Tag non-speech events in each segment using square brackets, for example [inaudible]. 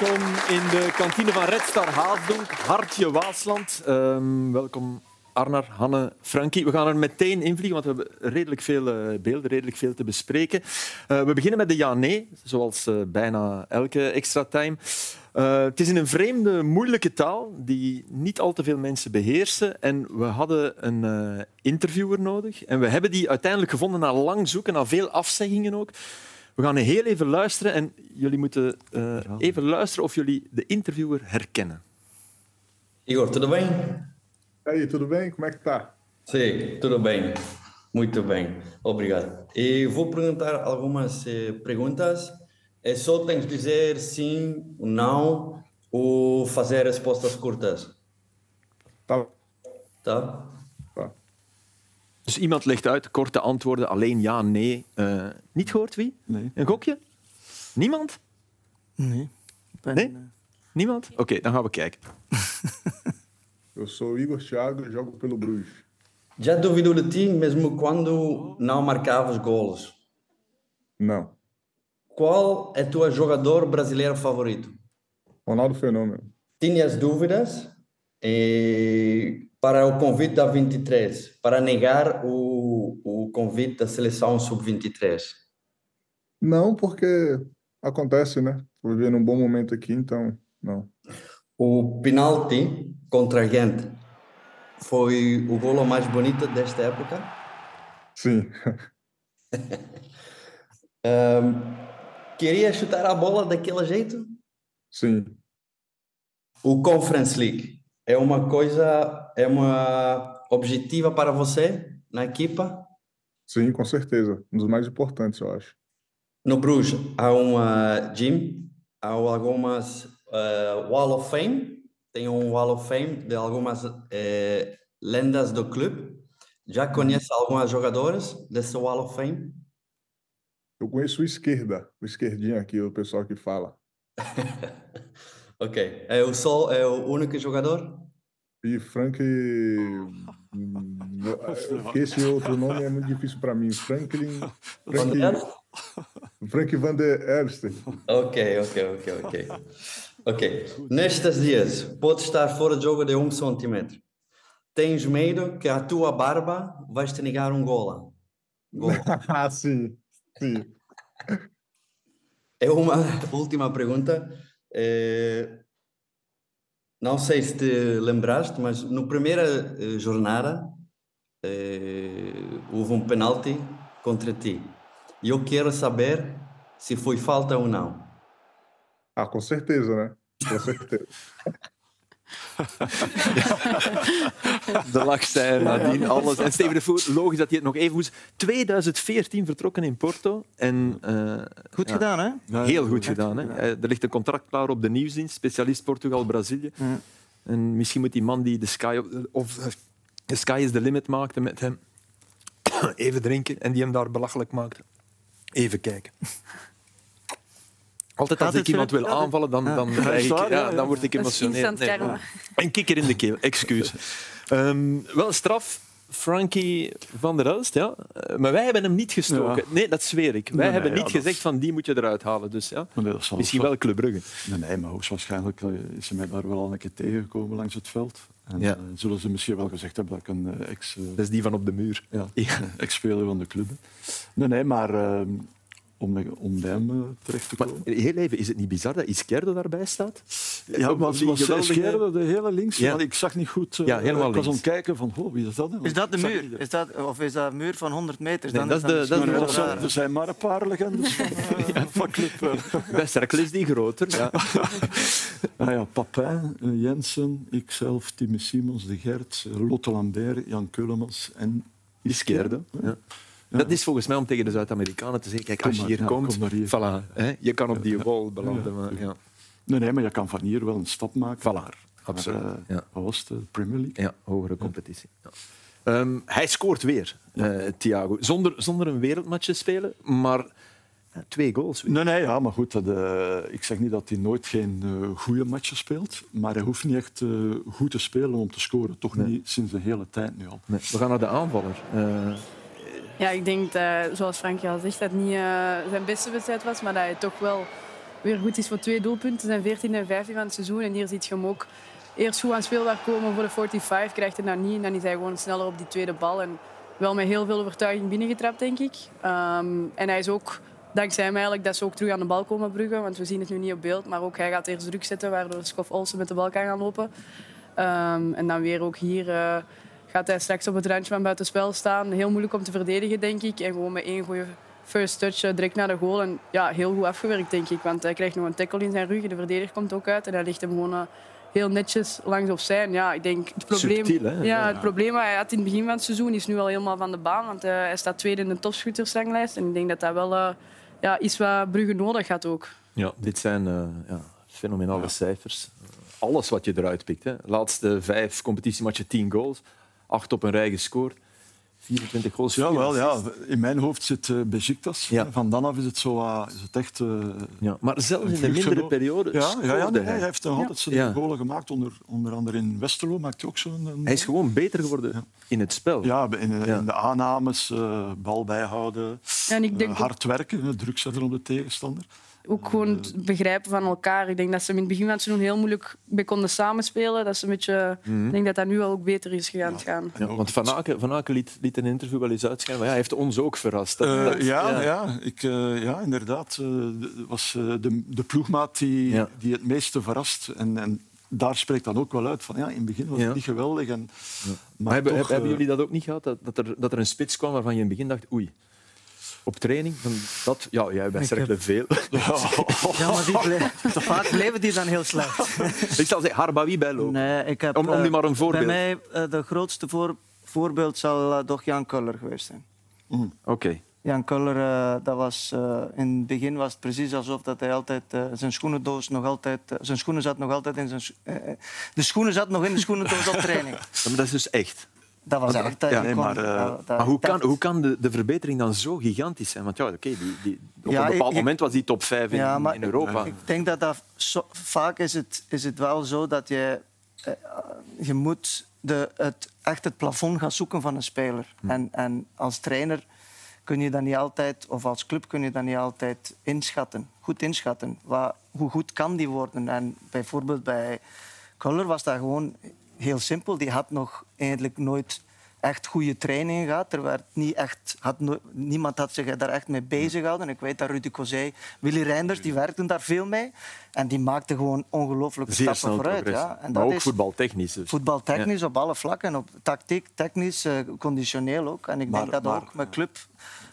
Welkom in de kantine van Red Star Haasdonk, Hartje Waasland. Ehm, welkom Arnar, Hanne, Frankie. We gaan er meteen in vliegen, want we hebben redelijk veel eh, beelden, redelijk veel te bespreken. Eh, we beginnen met de ja-nee, zoals eh, bijna elke extra time. Het is in een vreemde, moeilijke taal die niet al te veel mensen beheersen. En we hadden een interviewer nodig. En we hebben die uiteindelijk gevonden na lang zoeken, na veel afzeggingen ook. We gaan heel even luisteren en jullie moeten uh, even luisteren of jullie de interviewer herkennen. Igor, tudo bem? Hey, tudo bem? Como é que tá? Sim, tudo bem. Muito bem. Obrigado. E vou perguntar algumas eh, perguntas. É só tens de dizer sim, não ou fazer respostas curtas. Tá. Tá? tá. Dus iemand legt uit, korte antwoorden, alleen ja, nee. Uh, niet gehoord wie? Nee. Een gokje? Niemand? Nee. Ben, nee? Niemand? Oké, okay, dan gaan we kijken. [laughs] Eu sou Igor Thiago e jogo pelo Bruges. Já duvidou de ti mesmo quando não marcavas golos? Não. Qual é o teu jogador brasileiro favorito? Ronaldo Fenômeno. Tinhas dúvidas e para o convite da 23, para negar o, o convite da seleção sub-23? Não, porque acontece, né? Estou vivendo um bom momento aqui, então não. O penalti contra a Gente foi o golo mais bonito desta época? Sim. [laughs] um, queria chutar a bola daquele jeito? Sim. O Conference League é uma coisa, é uma objetiva para você na equipa? Sim, com certeza. Um dos mais importantes, eu acho. No Bruges há uma gym, há algumas uh, Wall of Fame, tem um Wall of Fame de algumas uh, lendas do clube. Já conhece algumas jogadoras desse Wall of Fame? Eu conheço o esquerda, o esquerdinho aqui, o pessoal que fala. [laughs] ok. É o Sol é o único jogador? E Frank. [laughs] Porque esse outro nome é muito difícil para mim. Franklin. Frank, [laughs] Frank Van der Ersten. Ok, ok, ok, ok. Ok. Nestes dias, podes estar fora de jogo de um centímetro. Tens medo que a tua barba vai te negar um gola? [laughs] ah, sim. Sim. É uma última pergunta. É... Não sei se te lembraste, mas na primeira eh, jornada eh, houve um penalti contra ti. E eu quero saber se foi falta ou não. Ah, com certeza, né? Com certeza. [laughs] [laughs] de lachste nadien, alles. En Steven de Voer, logisch dat hij het nog even moest. 2014 vertrokken in Porto. En, uh, goed ja, gedaan, hè? Heel goed gedaan. Hè? Er ligt een contract klaar op de nieuwsdienst, specialist Portugal-Brazilië. Ja. En misschien moet die man die de Sky, of de Sky is the limit maakte met hem, [coughs] even drinken en die hem daar belachelijk maakte. Even kijken. Altijd als ik iemand wil aanvallen, dan, [laughs] dan, ja. ik, ja, dan word ik emotioneel. Nee, een kikker in de keel, excuus. Um, wel straf, Frankie van der Elst, ja. Maar wij hebben hem niet gestoken. Ja. Nee, dat zweer ik. Wij nee, hebben niet ja, gezegd van die moet je eruit halen. Dus, ja. Nee, Misschien wel Club Brugge. Nee, nee, maar hoogstwaarschijnlijk is ze mij daar wel al een keer tegengekomen langs het veld. En ja. uh, zullen ze misschien wel gezegd hebben dat ik een ex... Dat is die van op de muur. Ja, [laughs] ex-speler van de club. Nee, nee, maar om, om bij hem terecht te komen. Maar heel even, is het niet bizar dat Izquierdo daarbij staat? Ja, maar was Izquierdo, de hele links. Ja. Ik zag niet goed. Uh, ja, helemaal ik was aan het kijken van, oh, wie is dat? Is dat de muur? Is dat, of is dat een muur van 100 meter? Nee, Dan dat is de- dat is de- Er zijn, er zijn maar een paar legendes van, [laughs] uh, van club. Bij Cercle is die groter. Ja. [laughs] Ah ja, Papin, uh, Jensen, ikzelf, Timmy Simons, De Gert, Lotte Lambert, Jan Keulemans en Izquierdo. Ja. Dat is volgens mij om tegen de Zuid-Amerikanen te zeggen, kijk, als je hier komt, kom hier. Voilà, hè, je kan op die wall belanden. Maar, ja. Nee, nee, maar je kan van hier wel een stap maken. Voilà, absoluut. Maar, uh, Ja. Wat was? De Premier League? Ja, hogere competitie. Ehm, hij scoort weer, eh, Thiago. Zonder, zonder een wereldmatch te spelen, maar ja, twee goals. weer. Nee, nee, ja, maar goed. Dat, uh, ik zeg niet dat hij nooit geen uh, goede matchen speelt, maar hij hoeft niet echt uh, goed te spelen om te scoren. Toch Nee. niet sinds een hele tijd nu al. Nee, we gaan naar de aanvaller. Eh, Ja, ik denk, dat, zoals Frankie al zegt, dat het niet eh, zijn beste wedstrijd was, maar dat hij toch wel weer goed is voor twee doelpunten. zijn 14 en 15 van het seizoen. En hier ziet je hem ook eerst goed aan speelbaar komen voor de 45. Krijgt hij dat niet. En dan is hij gewoon sneller op die tweede bal. En wel met heel veel overtuiging binnengetrapt, denk ik. Ehm, en hij is ook, dankzij hem eigenlijk, dat ze ook terug aan de bal komen bruggen. Want we zien het nu niet op beeld. Maar ook hij gaat eerst druk zetten, waardoor Skof Olsen met de bal kan gaan lopen. Ehm, en dan weer ook hier uh, gaat hij straks op het randje van buitenspel staan. Heel moeilijk om te verdedigen, denk ik. En gewoon met één goede first touch uh, direct naar de goal. En ja, heel goed afgewerkt, denk ik. Want hij krijgt nog een tackle in zijn rug. De verdediger komt ook uit. En hij ligt hem gewoon uh, heel netjes langs op zijn. Ja, ik denk het probleem, Subtiel, hè? ja, Ja. het probleem wat hij had in het begin van het seizoen is nu al helemaal van de baan. Want uh, hij staat tweede in de topschuttersranglijst. En ik denk dat dat wel uh, ja, is wat Brugge nodig had ook. Ja, dit zijn uh, ja, fenomenale cijfers. Alles wat je eruit pikt. Hè. Laatste vijf competitiematchen, 10 goals. Acht op een rij gescoord. 24 goals. Ja, wel, ja. In mijn hoofd zit uh, Besiktas. Ja. Van dan af is het, zo, uh, is het echt... Uh, ja, maar zelfs in de mindere vluchtgenoot. periode ja, ja, ja, scoorde nee, hij hij. heeft nog altijd zijn Ja. golen gemaakt. Onder, onder andere in Westerlo maakt hij ook zo'n... een- Hij is gewoon beter geworden in het spel. Ja, in, in Ja. de aannames, eh, bal bijhouden, En ik eh, denk hard werken, eh, druk zetten op de tegenstander. Ook gewoon het begrijpen van elkaar. Ik denk dat ze in het begin van het seizoen heel moeilijk mee konden samenspelen. Dat ze een beetje, Ik denk dat dat nu wel ook beter is gegaan. Ja, want Van Aken, Van Aken liet, liet een interview wel eens uitschijnen. Maar ja, hij heeft ons ook verrast. Dat- Eh, dat- ja, ja. Ik, eh, ja, inderdaad. eh, de- was eh, de, de ploegmaat die, Ja. die het meeste verrast. En, en daar spreekt dan ook wel uit van ja, in het begin was Ja. het niet geweldig. En, Maar hebben, toch, hebben jullie dat ook niet gehad? Dat, dat, er, dat er een spits kwam waarvan je in het begin dacht, oei. Op training, van dat, ja, jij Ik Cercle veel. [laughs] Ja, maar die [laughs] toch [laughs] vaak bleven die dan heel slecht. Ik zal zeggen, Harbawi bijlopen. Nee, ik heb, Om- om eh, nu maar een voorbeeld. Bij mij, eh, de grootste voor, voorbeeld zal eh, toch Jan Kuller geweest zijn. Oké. Jan Kuller, eh, dat was, eh, in het begin was het precies alsof dat hij altijd eh, zijn schoenendoos nog altijd, eh, zijn schoenen zat nog altijd in zijn, eh, eh, de schoenen zat nog in de schoenendoos op training. Maar dat is dus echt. Dat was echt. dat Ja, nee, maar, eh, dat- dat- Maar hoe kan, hoe kan de, de verbetering dan zo gigantisch zijn? Want ja, oké, die, die, op Ja, een bepaald ik- moment was die top 5 in, Ja, maar in Europa. Ik denk dat, dat zo- vaak is het, is het wel zo dat je, eh, je moet de, het, echt het plafond gaan zoeken van een speler. Hm. En, en als trainer kun je dat niet altijd, of als club kun je dat niet altijd inschatten, goed inschatten. Wat, hoe goed kan die worden? En bijvoorbeeld bij Kuller was dat gewoon heel simpel. Die had nog eigenlijk nooit echt goede trainingen gehad. Er werd niet echt, had no- niemand had zich daar echt mee bezig gehouden. Ik weet dat Rudy Cozé, Willy Reinders, die werkten daar veel mee. En die maakten gewoon ongelooflijke Zeer stappen vooruit. Ja. En maar dat ook is voetbaltechnisch. Dus. voetbaltechnisch op alle vlakken. Op tactiek, technisch, eh, conditioneel ook. En ik Maar- denk dat maar- ook met club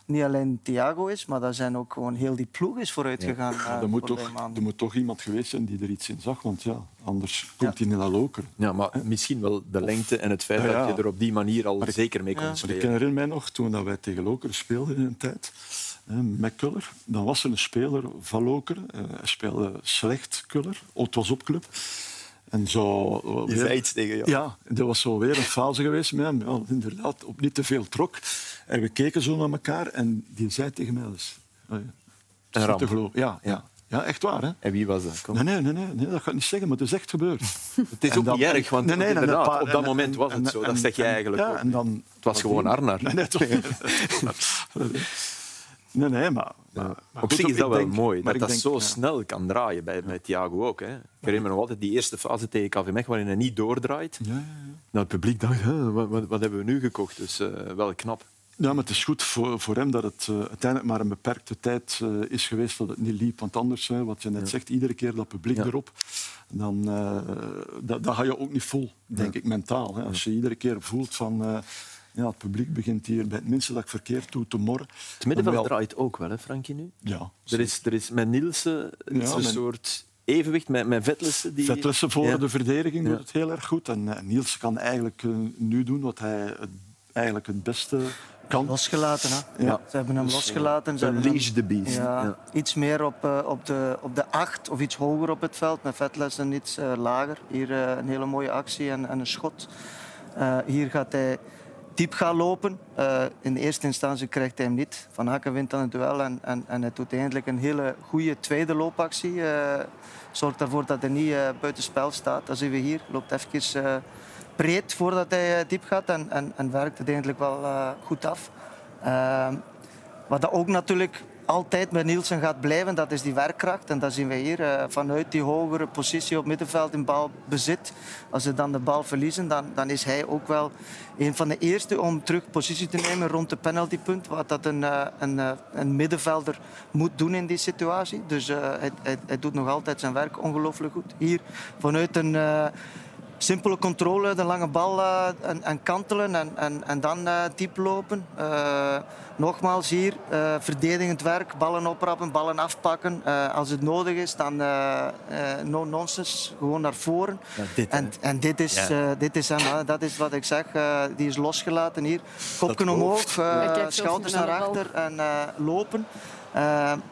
niet alleen Thiago is, maar dat zijn ook gewoon heel die ploeg is vooruit gegaan. eh, er, moet toch, er moet toch iemand geweest zijn die er iets in zag, want ja, anders komt hij niet naar loker. Ja, maar misschien wel de lengte en het feit Ja, ja. dat je er op die manier al Maar zeker mee kon Ja. Maar ik spelen. herinner mij nog, toen dat wij tegen Lokeren speelden in een tijd, hè, met Kuller, dan was er een speler van Lokeren. eh, hij speelde slecht, Kuller. Oh, het was op club. En zo... Je zei iets tegen jou. Ja, dat was zo weer een fase geweest met hem. Ja, inderdaad, op niet te veel trok. En we keken zo naar elkaar en die zei tegen mij... Dus, oh ja, Een te geloven. Ja, ja. ja, echt waar. Hè? En wie was dat? Kom. Nee, nee, nee, nee, dat ga ik niet zeggen, maar het is echt gebeurd. [laughs] Het is ook dan- niet erg, want Nee, nee, inderdaad, paar- op dat en- moment en- was het zo. en- Dat zeg je en- eigenlijk ja, ook. En dan, Het was gewoon Arnar. [laughs] Nee, nee, toch. [laughs] Nee, nee, maar... maar, maar Op goed, zich is dat wel denk- mooi, maar dat denk, zo ja. snel kan draaien bij, bij Thiago ook. Hè. Ik herinner me nog altijd die eerste fase tegen KV waarin hij niet doordraait. Ja, ja, ja. Nou, het publiek dacht, "Huh, wat, wat, wat hebben we nu gekocht? Dus eh, wel knap. Ja, maar het is goed voor, voor hem dat het eh, uiteindelijk maar een beperkte tijd eh, is geweest dat het niet liep. Want anders, hè, wat je net zegt, iedere keer dat publiek Ja. erop, dan uh, dat, dat ga je ook niet vol, denk ik, mentaal. Hè. Als je iedere keer voelt van... ja, het publiek begint hier bij het minste dat ik verkeerd doe te morren. Het middenveld wel- draait ook wel, hè, Frankie, nu? Ja, Er is, er is met Nielsen is een soort evenwicht met, met Vetlessen. Die... Vetlessen voor Ja. de verdediging Ja. doet het heel erg goed. En eh, Niels kan eigenlijk eh, nu doen wat hij het, eigenlijk het beste kan. Losgelaten, hè? Ja. Ze hebben hem Dus, losgelaten. Ze Een hebben leash the beast. Ja, Ja. Iets meer op, eh, op, de, op de acht of iets hoger op het veld. Met vetlessen iets lager. Hier een hele mooie actie en, en een schot. Eh, hier gaat hij diep gaan lopen. Eh, in eerste instantie krijgt hij hem niet. Van Hakken wint dan het duel en, en, en hij doet eindelijk een hele goede tweede loopactie. Eh, zorgt ervoor dat hij niet uh, buitenspel staat. Dat zien we hier. Loopt even breed voordat hij diep gaat en, en, en werkt het eigenlijk wel goed af. Uh, wat dat ook natuurlijk altijd met Nielsen gaat blijven, dat is die werkkracht. En dat zien we hier. Uh, vanuit die hogere positie op middenveld in balbezit. Als ze dan de bal verliezen, dan, dan is hij ook wel een van de eerste om terug positie te nemen rond de penaltypunt. Wat dat een, uh, een, uh, een middenvelder moet doen in die situatie. Dus hij, hij, doet nog altijd zijn werk ongelooflijk goed. Hier vanuit een simpele controle, de lange bal uh, en, en, kantelen en, en, en dan uh, diep lopen. Uh, nogmaals hier, verdedigend werk, ballen oprappen, ballen afpakken. als het nodig is, dan no nonsense, gewoon naar voren. Ja, dit, en, en, dit is, ja. dit is hem, dat is wat ik zeg. die is losgelaten hier. Kopken omhoog, schouders naar achter en lopen.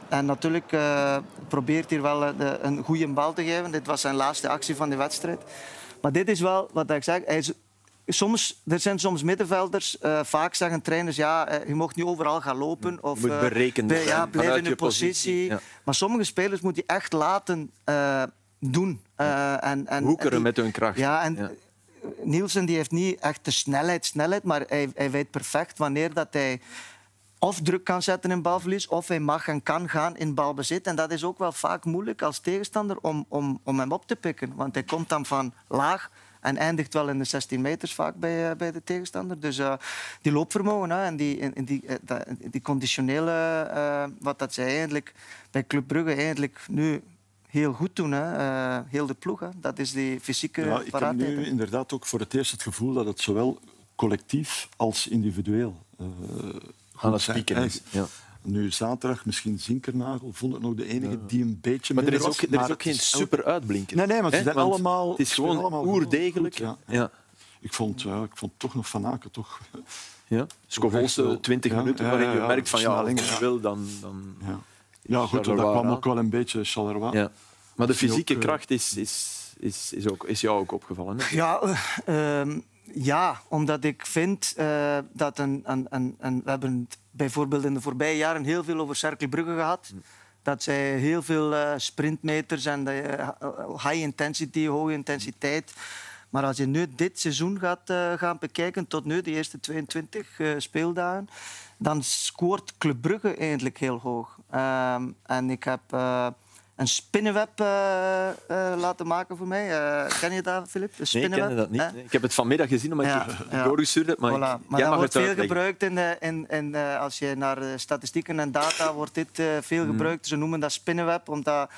en natuurlijk probeert hier wel de, een goede bal te geven. Dit was zijn laatste actie van de wedstrijd. Maar dit is wel wat ik zeg. Hij is, soms, er zijn soms middenvelders, uh, vaak zeggen trainers, ja, uh, je mocht niet overal gaan lopen. Of, je moet berekenen. Uh, ja, blijf in je positie. positie. Ja. Maar sommige spelers moet je echt laten doen. en, en, Hoekeren met hun kracht. Ja, en ja. Nielsen die heeft niet echt de snelheid, snelheid maar hij, hij weet perfect wanneer dat hij of druk kan zetten in balverlies, of hij mag en kan gaan in balbezit. En dat is ook wel vaak moeilijk als tegenstander om, om, om hem op te pikken. Want hij komt dan van laag en eindigt wel in de 16 meters vaak bij, uh, bij de tegenstander. Dus uh, die loopvermogen hè, en die, in, die, uh, die conditionele, wat dat zij eigenlijk bij Club Brugge eigenlijk nu heel goed doen. Hè. heel de ploeg. Hè. Dat is die fysieke ja, Ik heb nu inderdaad ook voor het eerst het gevoel dat het zowel collectief als individueel aan het spieken is. Ja. Nu zaterdag misschien Zinkernagel, vond ik nog de enige die een beetje Maar er is ook, er is ook geen super uitblinken. Nee, nee, maar ze zijn allemaal... Het is gewoon oerdegelijk. Ja. ja. Ik, vond, ja, ik vond toch nog Van Aken toch... Ja, Scovolse 20 minuten waarin je merkt van ja, als je wil, dan... dan ja. ja, goed, dat kwam ook wel een beetje Charleroi. Ja. Maar de fysieke ook, kracht is, is, is, is, ook, is jou ook opgevallen. Hè? Ja, uh, ja, omdat ik vind uh, dat een, een, een, een, We hebben bijvoorbeeld in de voorbije jaren heel veel over Cercle gehad. Dat zij heel veel uh, sprintmeters en uh, high intensity, hoge intensiteit. Maar als je nu dit seizoen gaat gaan bekijken, tot nu, de eerste 22 speeldagen, dan scoort Club Brugge eigenlijk heel hoog. Ehm, en ik heb een spinnenweb uh, uh, laten maken voor mij. Uh, ken je dat, Filip? Nee, ik ken dat niet. Ik heb het vanmiddag gezien omdat ja, je ja. doorgestuurd. Maar, voilà. maar dat wordt veel gebruikt. In, in, in, als je naar statistieken en data wordt dit veel hmm. gebruikt. Ze noemen dat spinnenweb, omdat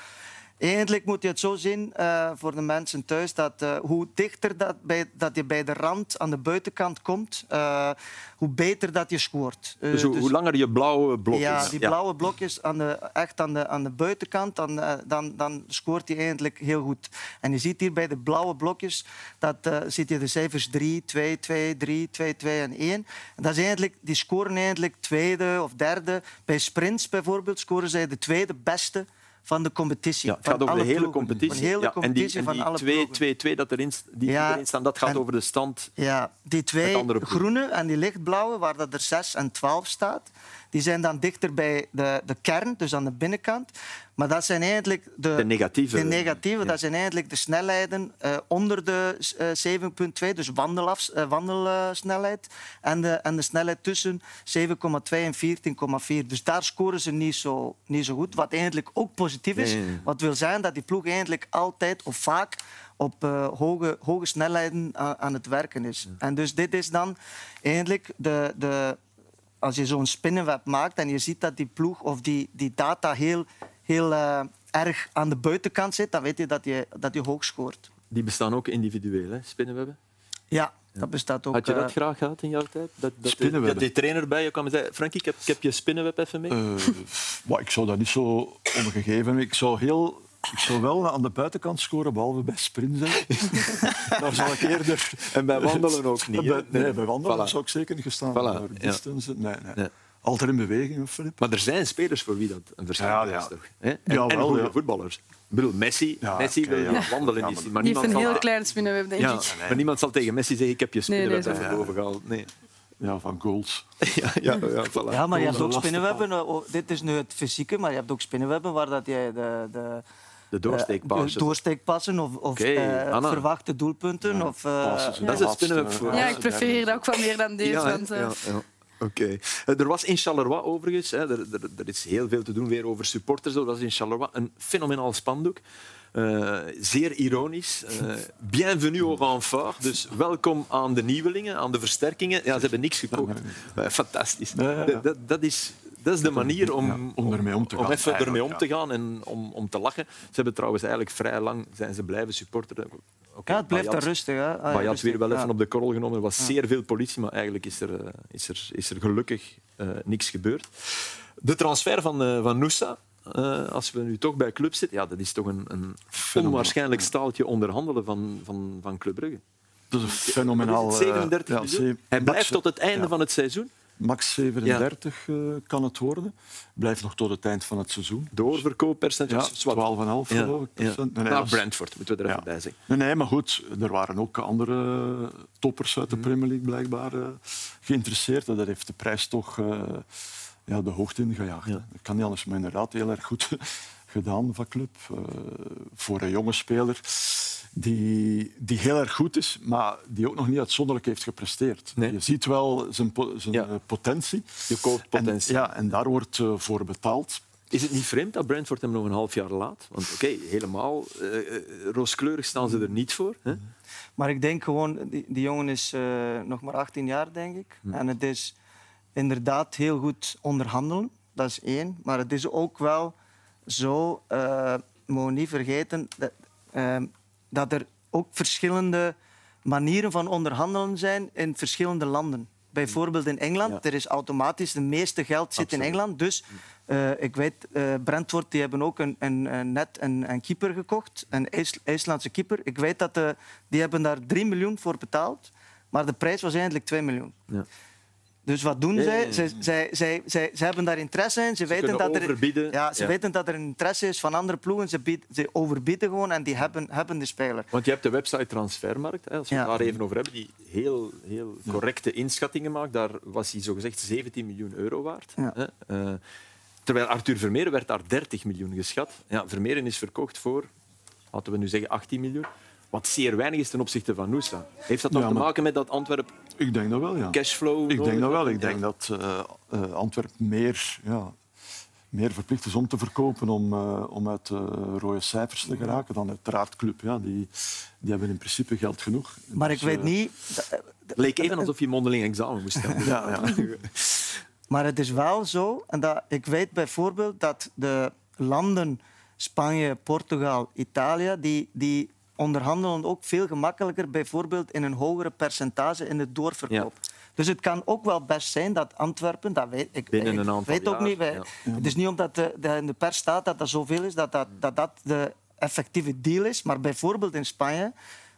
Eigenlijk moet je het zo zien uh, voor de mensen thuis dat uh, hoe dichter dat, bij, dat je bij de rand aan de buitenkant komt, uh, hoe beter dat je scoort. Dus, hoe, dus, hoe langer je blauwe blokjes... Ja, die blauwe blokjes aan de, echt aan de, aan de buitenkant, dan, dan, dan scoort hij eigenlijk heel goed. En je ziet hier bij de blauwe blokjes, dat ziet je de cijfers 3, 2, 2, 3, 2, 2 en 1. En dat is eigenlijk, die scoren eigenlijk tweede of derde. Bij sprints bijvoorbeeld scoren zij de tweede beste van de competitie. Ja, het gaat over de hele competitie. De hele competitie en die, van die 2-2-2 dat erin, die ja, erin staan, dat gaat over de stand. Ja, die twee groene en die lichtblauwe, waar dat er 6 en 12 staat, die zijn dan dichter bij de, de kern, dus aan de binnenkant. Maar dat zijn eigenlijk de, de negatieve. De negatieve dat zijn eigenlijk de snelheden uh, onder de uh, eh, 7,2, dus wandelaf, uh, wandelsnelheid, en de, en de snelheid tussen 7,2 en 14,4. Dus daar scoren ze niet zo, niet zo goed. Wat eigenlijk ook positief is. Nee. Wat wil zijn dat die ploeg eigenlijk altijd of vaak op uh, hoge, hoge snelheden aan het werken is. Ja. En dus dit is dan eigenlijk de, de, als je zo'n spinnenweb maakt en je ziet dat die ploeg of die, die data heel, heel uh, erg aan de buitenkant zit, dan weet je dat je, dat je hoog scoort. Die bestaan ook individueel, hè, spinnenwebben? Ja, dat bestaat ook. Had je dat uh, graag gehad in jouw tijd? Dat? Dat die trainer bij je kwam en zei, Frankie, ik heb, ik heb je spinnenweb even mee? Uh, ik zou dat niet zo omgegeven. Ik zou heel ik zou wel aan de buitenkant scoren, behalve bij sprint [laughs] Daar zal ik eerder... En bij wandelen ook niet? Bij, nee, bij wandelen voilà. zou ik zeker niet gestaan voilà. distance. Nee, nee. nee. Altijd in beweging, Filip. Maar er zijn spelers voor wie dat een verschil ja, ja. is, toch? En, ja, en goede voetballers. Ik bedoel, Messi, ja, Messi okay, wil ja. wandelen. Maar die heeft een heel klein spinnenweb, denk ja, ik. Maar niemand zal tegen Messi zeggen, ik heb je spinnenweb nee, boven gehaald. Nee. Ja, van goals. [laughs] ja, ja, ja, voilà. ja, maar je hebt ook spinnenwebben. Oh, dit is nu het fysieke, maar je hebt ook spinnenwebben waar dat jij de, de de doorsteekpassen. Uh, doorsteekpassen of, of okay, uh, verwachte doelpunten. Ja. Of, uh, dat is voor. Ja, ik prefereer dat ook wel meer dan deze. Ja, want, ja, Oké. Eh, Er was in Charleroi overigens, hè, er, er, er is heel veel te doen weer over supporters. Er was in Charleroi een fenomenaal spandoek. Eh, zeer ironisch. Eh, bienvenue au renfort. Dus welkom aan de nieuwelingen, aan de versterkingen. Ja, ze hebben niks gekocht. Eh, fantastisch. Ja, ja, ja. Dat- Dat, dat, is, dat is de manier om, Ja, om ermee om te gaan, Om even ermee om te gaan en om, om te lachen. Ze hebben trouwens eigenlijk vrij lang zijn ze blijven supporteren. Oké, Ja, het blijft daar rustig. Hè? Ah, ja, maar je had rustig, weer wel even ja. op de korrel genomen. Er was zeer veel politie, maar eigenlijk is er, is er, is er gelukkig eh, niks gebeurd. De transfer van, eh, van Noosa, eh, als we nu toch bij club zitten, ja, dat is toch een, een onwaarschijnlijk staaltje onderhandelen van, van, van Club Brugge. Dat is een fenomenaal... Wat is het, eh, 37 ja, miljoen? ze- Hij blijft tot het einde ja. van het seizoen. Max 37 eh, kan het worden. Blijft nog tot het eind van het seizoen. Doorverkooppercentage. Ja, zwart. 12,5 Ja, geloof ik. ja. procent. Nee, Nou, Brentford, moeten we er even bij zeggen. Nee, nee, maar goed, er waren ook andere toppers uit de Mhm. Premier League blijkbaar eh, geïnteresseerd. Dat heeft de prijs toch eh, ja, de hoogte ingejaagd. Ja. Dat kan niet anders, maar inderdaad heel erg goed [laughs] gedaan van club. Eh, voor een jonge speler die, die heel erg goed is, maar die ook nog niet uitzonderlijk heeft gepresteerd. Nee. Je ziet wel zijn, po- zijn Ja. eh, potentie. Je koopt potentie. En, ja, en daar wordt eh, voor betaald. Is het niet vreemd dat Brentford hem nog een half jaar laat? Want oké, helemaal rooskleurig staan ze er niet voor. Hè? Maar ik denk gewoon, die, die jongen is eh, nog maar 18 jaar, denk ik. En het is inderdaad heel goed onderhandelen. Dat is één. Maar het is ook wel zo, eh mogen niet vergeten, dat, eh, dat er ook verschillende manieren van onderhandelen zijn in verschillende landen. Bijvoorbeeld in Engeland, Ja. er is automatisch de meeste geld zit in. Engeland. Dus eh, ik weet, eh Brentford die hebben ook een, een, een net een, een keeper gekocht, een IJs- IJslandse keeper. Ik weet dat de, die hebben daar 3 miljoen voor betaald, maar de prijs was eigenlijk 2 miljoen. Ja. Dus wat doen zij? Zij, zij, zij, zij, zij hebben daar interesse in. Ze, weten dat er, ja, ze Ja. weten dat er een interesse is van andere ploegen. Ze, bied- ze overbieden gewoon en die hebben, hebben de speler. Want je hebt de website Transfermarkt, hè, als we Ja. het daar even over hebben, die heel, heel correcte inschattingen maakt. Daar was hij zogezegd 17 miljoen euro waard. Ja. Hè. Eh, terwijl Arthur Vermeeren werd daar 30 miljoen geschat. Ja, Vermeeren is verkocht voor, laten we nu zeggen, 18 miljoen. Wat zeer weinig is ten opzichte van Noosa. Heeft dat nog Ja, te maken met dat Antwerp Ik denk dat wel, ja. cashflow? Ik denk dat wel. Ik denk dat eh eh, Antwerpen meer, ja, meer verplicht is om te verkopen om, eh, om uit de rode cijfers te geraken dan uiteraard Club. Ja, die, die hebben in principe geld genoeg. Maar ik Dus, weet niet... Het leek even alsof je mondeling examen moest hebben. [laughs] Ja, ja. [laughs] Maar het is wel zo, en dat, ik weet bijvoorbeeld dat de landen Spanje, Portugal, Italië, die, die onderhandelen ook veel gemakkelijker, bijvoorbeeld in een hogere percentage in de doorverkoop. Dus het kan ook wel best zijn dat Antwerpen, dat weet ik, Binnen ik een weet ook niet, wij- ja. het is niet omdat de, de, in de pers staat dat dat zoveel is, dat dat, dat dat de effectieve deal is. Maar bijvoorbeeld in Spanje,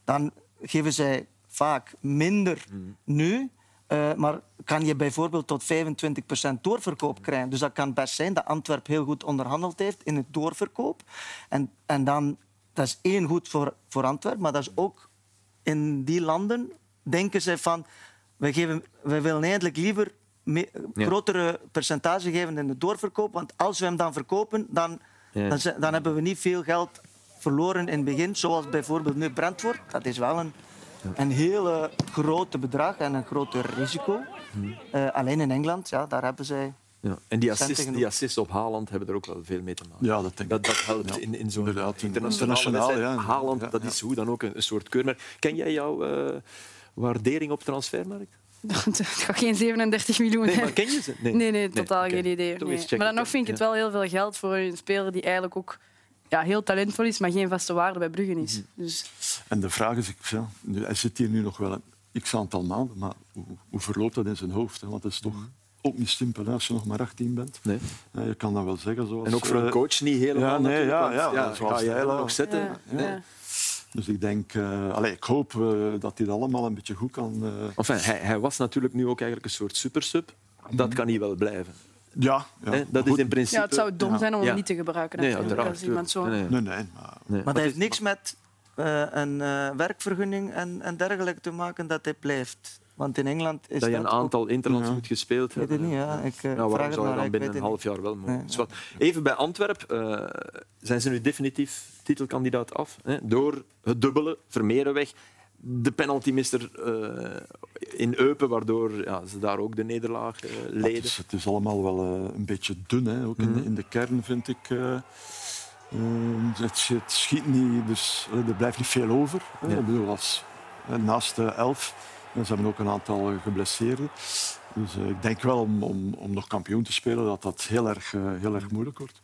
dan geven zij vaak minder Hmm. nu, eh, maar kan je bijvoorbeeld tot 25% doorverkoop krijgen. Dus dat kan best zijn dat Antwerp heel goed onderhandeld heeft in het doorverkoop. En, en dan, dat is één goed voor, voor Antwerp, maar dat is ook in die landen denken ze van, wij, geven, wij willen eigenlijk liever me- Ja. grotere percentage geven in de doorverkoop, want als we hem dan verkopen, dan, Ja. dan, dan hebben we niet veel geld verloren in het begin, zoals bijvoorbeeld nu Brentford. Dat is wel een, een hele grote bedrag en een groter risico. Mhm. Eh, alleen in Engeland, ja, daar hebben zij... Ja. En die genoeg. die assists op Haaland hebben er ook wel veel mee te maken. Ja, dat denk ik. Dat, dat helpt Ja. in, in zo'n internationaal, ja. Haaland, dat ja. is hoe dan ook een, een soort keurmerk. Ken jij jouw eh, waardering op transfermarkt? [laughs] Het gaat geen 37 miljoen. Nee, maar ken je ze? Nee, nee, totaal oké. geen idee. Nee. Maar dan nog vind ik het wel heel veel geld voor een speler die eigenlijk ook ja, heel talentvol is, maar geen vaste waarde bij Brugge is. Mhm. Dus En de vraag is, ik- ja, hij zit hier nu nog wel een x aantal maanden, maar hoe, hoe verloopt dat in zijn hoofd? Hè? Want het is toch ook niet simpel als je nog maar 18 bent. Nee. Ja, je kan dat wel zeggen. Zoals, En ook voor een eh, coach niet helemaal. ja, nee, natuurlijk, ja, ja, zoals Stijl, nog zetten? ja, ja. Dus ik denk, eh, allee, ik hoop eh, dat hij dat allemaal een beetje goed kan. eh, Enfin, hij, hij was natuurlijk nu ook eigenlijk een soort supersub. Dat kan hij wel blijven. ja, ja. Dat is in principe... ja, het zou dom Ja. zijn om Ja. hem niet te gebruiken. Nee, uiteraard. als iemand zo... Nee, nee. Nee, nee, maar Nee. Maar dat heeft niks met eh, een eh, werkvergunning en, en dergelijke te maken dat hij blijft. Want in Engeland is Dat je een dat ook- aantal interlands Ja. moet gespeeld Ik weet het hebben. niet, ja. Ik eh, Nou, vraag waarom het zou je maar. dan ik binnen een half jaar wel mogen? Nee. Dus wat- Even bij Antwerp. eh, zijn ze nu definitief titelkandidaat af? Hè? Door het dubbele, Vermeerenweg. De penaltymister eh in Eupen, waardoor ja, ze daar ook de nederlaag uh, leden. Het is, het is, allemaal wel uh, een beetje dun. Hè. Ook in, de, mhm. in de kern vind ik... Uh, het, het, schiet niet, dus er blijft niet veel over. Ja. Ik bedoel, als, naast de elf, ze hebben ook een aantal geblesseerden. Dus ik denk wel om, om, om nog kampioen te spelen dat dat heel erg, heel erg moeilijk wordt.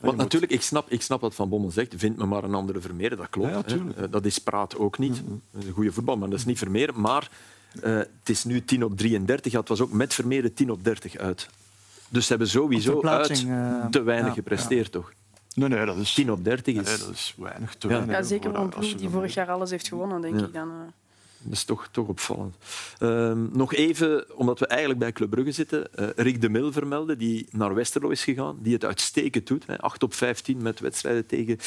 Want natuurlijk, ik snap, ik snap wat Van Bommel zegt. Vind me maar een andere Vermeer, dat klopt. Ja, dat is praat ook niet. Dat is een goede voetbal, maar dat is niet Vermeer. Maar uh, het is nu 10 op 33. het was ook met Vermeer 10 op 30 uit. Dus ze hebben sowieso uit uh, te weinig gepresteerd, toch? Nee, nee, dat is... 10 op 30 is... Nee, dat is weinig, te weinig. Ja, zeker voor een ploeg die vorig jaar alles heeft gewonnen, denk ik dan. Dat is toch, toch opvallend. Uh, nog even, omdat we eigenlijk bij Club Brugge zitten, uh, Rick de Mil vermelden, die naar Westerlo is gegaan, die het uitstekend doet. Hè, 8 op 15 met wedstrijden tegen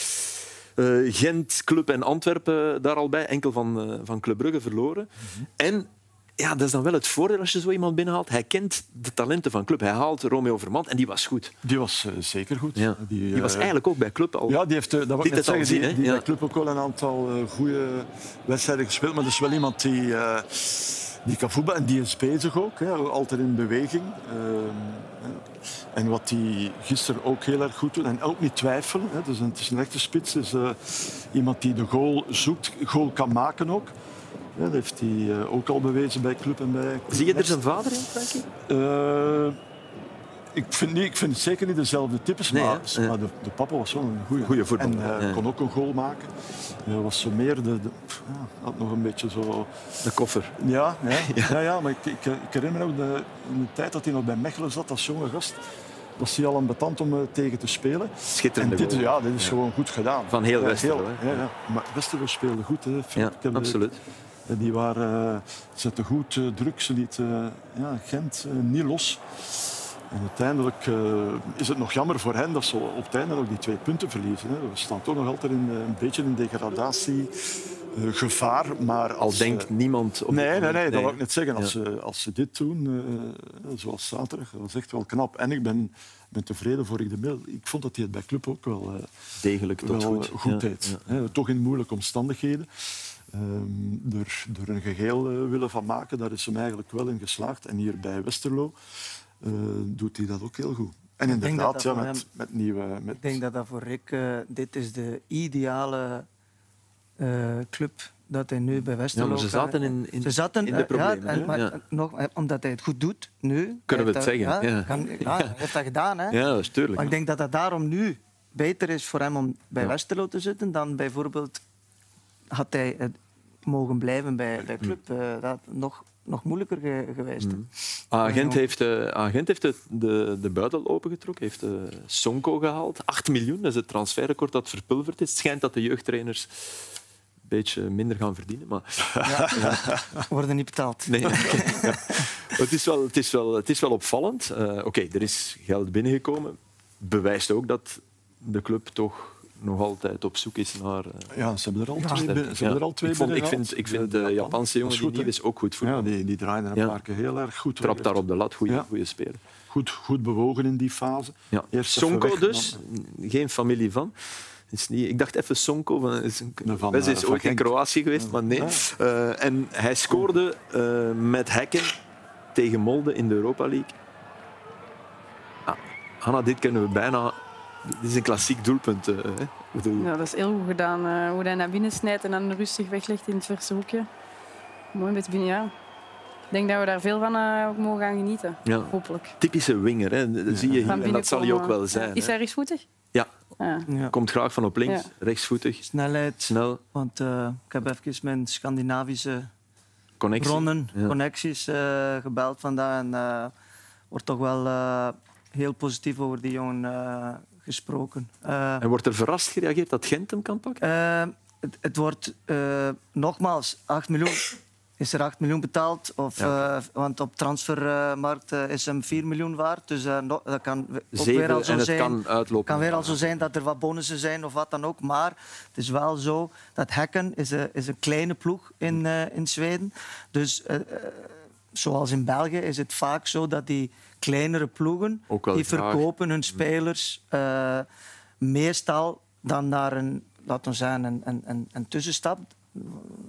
uh, Gent, Club en Antwerpen daar al bij. Enkel van, van Club Brugge verloren. Mm -hmm. En ja, dat is dan wel het voordeel als je zo iemand binnenhaalt. Hij kent de talenten van club. Hij haalt Romeo Vermand en die was goed. Die was uh, zeker goed. Ja. Die, die, was uh, eigenlijk ook bij club al. Ja, die heeft, uh, dat ik net zeggen, zien, die, die ja. bij club ook wel een aantal goede wedstrijden gespeeld. Maar dat is wel iemand die, die kan voetballen en die is bezig ook. Hè, altijd in beweging. Ehm, en wat hij gisteren ook heel erg goed doet, en ook niet twijfelen. Hè, dus een, het is een echte spits. is iemand die de goal zoekt, goal kan maken ook. Dat heeft hij uh, ook al bewezen bij club en bij... Zie je er zijn vader in, Frankie? Uh, ik vind, niet, ik vind het zeker niet dezelfde types, nee, maar, ja. maar de, de, papa was wel een goede, goede voetballer. En hij ja. kon ook een goal maken. Hij was zo meer de, de ja, had nog een beetje zo... De koffer. [laughs] Ja, ja, ja. ja maar ik, ik, ik, herinner me ook de, in de tijd dat hij nog bij Mechelen zat als jonge gast was hij al een betant om tegen te spelen. Schitterend. dit, ja, dit is gewoon goed gedaan. Van heel Westerlo. Ja, ja, Maar Westerlo speelde goed. Hè. Ja, absoluut. Die waren, uh, zetten goed uh, druk. Ze lieten ja, Gent niet los. En uiteindelijk is het nog jammer voor hen dat ze op het einde ook die twee punten verliezen. Hè. We staan toch nog altijd in, een beetje in degradatie. Uh, gevaar, maar als... Al denkt uh, niemand... Op nee, nee, nee, dat wil ik net zeggen. Als, ja. ze, als ze dit doen, uh, zoals zaterdag, dat is echt wel knap. En ik ben, ben tevreden voor ik de mail. Ik vond dat hij het bij Club ook wel... Degelijk tot wel, goed. goed deed. Ja. Toch in moeilijke omstandigheden. Um, er, er een geheel uh, willen van maken, daar is hem eigenlijk wel in geslaagd. En hier bij Westerlo uh, doet hij dat ook heel goed. En ik inderdaad, dat ja, met, hem, met nieuwe... Met... Ik denk dat dat voor Rick... Uh, dit is de ideale club dat hij nu bij Westerlo... Ja, maar ze zaten in, in, ze zaten, in de problemen. Ja, en, maar, ja. nog, omdat hij het goed doet, nu... Kunnen we het dat, zeggen. Ja, kan, ja, [laughs] Hij heeft dat gedaan. Hè. Ja, dat is tuurlijk. Maar ik denk dat dat daarom nu beter is voor hem om bij Westerlo te zitten dan bijvoorbeeld... Had hij mogen blijven bij de club. Uh, dat nog, nog moeilijker ge geweest. Mm. Agent heeft, uh, Agent heeft de, de, de buidel opengetrokken, heeft uh, Sonko gehaald. 8 miljoen, dat is het transferrecord dat verpulverd is. Het schijnt dat de jeugdtrainers een beetje minder gaan verdienen. Maar... Ja, ja. [laughs] worden niet betaald. Nee, okay, [laughs] ja. het, is wel, het, is wel, het is wel opvallend. Uh, Oké, okay, er is geld binnengekomen. Bewijst ook dat de club toch nog altijd op zoek is naar... Uh, ja, ze hebben er al ja, twee, binnen, ze ja. hebben er al twee ik, vond, ik vind, ik vind de, de Japanse jongen die nieuw is ook goed voetbal. Ja, die, die draaien er een paar keer heel erg goed. Trapt daar op de lat, goede ja. speler. Goed, goed bewogen in die fase. Ja. Eerst Sonko dus, dan... geen familie van. Is niet, ik dacht even Sonko, van, is, een, van, is uh, ook in Kroatië geweest, maar nee. Uh, en hij scoorde uh, met hekken tegen Molde in de Europa League. Ah, Hanna, dit kunnen we bijna dit is een klassiek doelpunt. Uh, ja, dat is heel goed gedaan. Uh, hoe hij naar binnen snijdt en dan rustig weglegt in het verse hoekje. Mooi met binnen, ja. Ik denk dat we daar veel van uh, mogen gaan genieten. Ja. Hopelijk. Typische winger, hè. dat zie je hier. En dat zal hij ook wel zijn. Is hij rechtsvoetig? Ja. ja. Komt graag van op links, rechtsvoetig. Snelheid. Snel. Want ik heb even mijn Scandinavische Connectie. bronnen, connecties gebeld vandaag. En wordt toch wel heel positief over die jongen uh, gesproken. Uh, en wordt er verrast gereageerd dat Gent hem kan pakken? Uh, het, het, wordt nogmaals 8 miljoen. Is er 8 miljoen betaald? Of, ja. want op transfermarkt is hem 4 miljoen waard. Dus no, dat kan ook Zeven, weer al zo en het zijn. kan uitlopen. kan weer al zo zijn dat er wat bonussen zijn of wat dan ook. Maar het is wel zo dat Hekken is een, is een kleine ploeg in, in Zweden. Dus zoals in België is het vaak zo dat die kleinere ploegen die verkopen hun spelers uh, meestal dan naar een, laten we zeggen, een, een, een tussenstap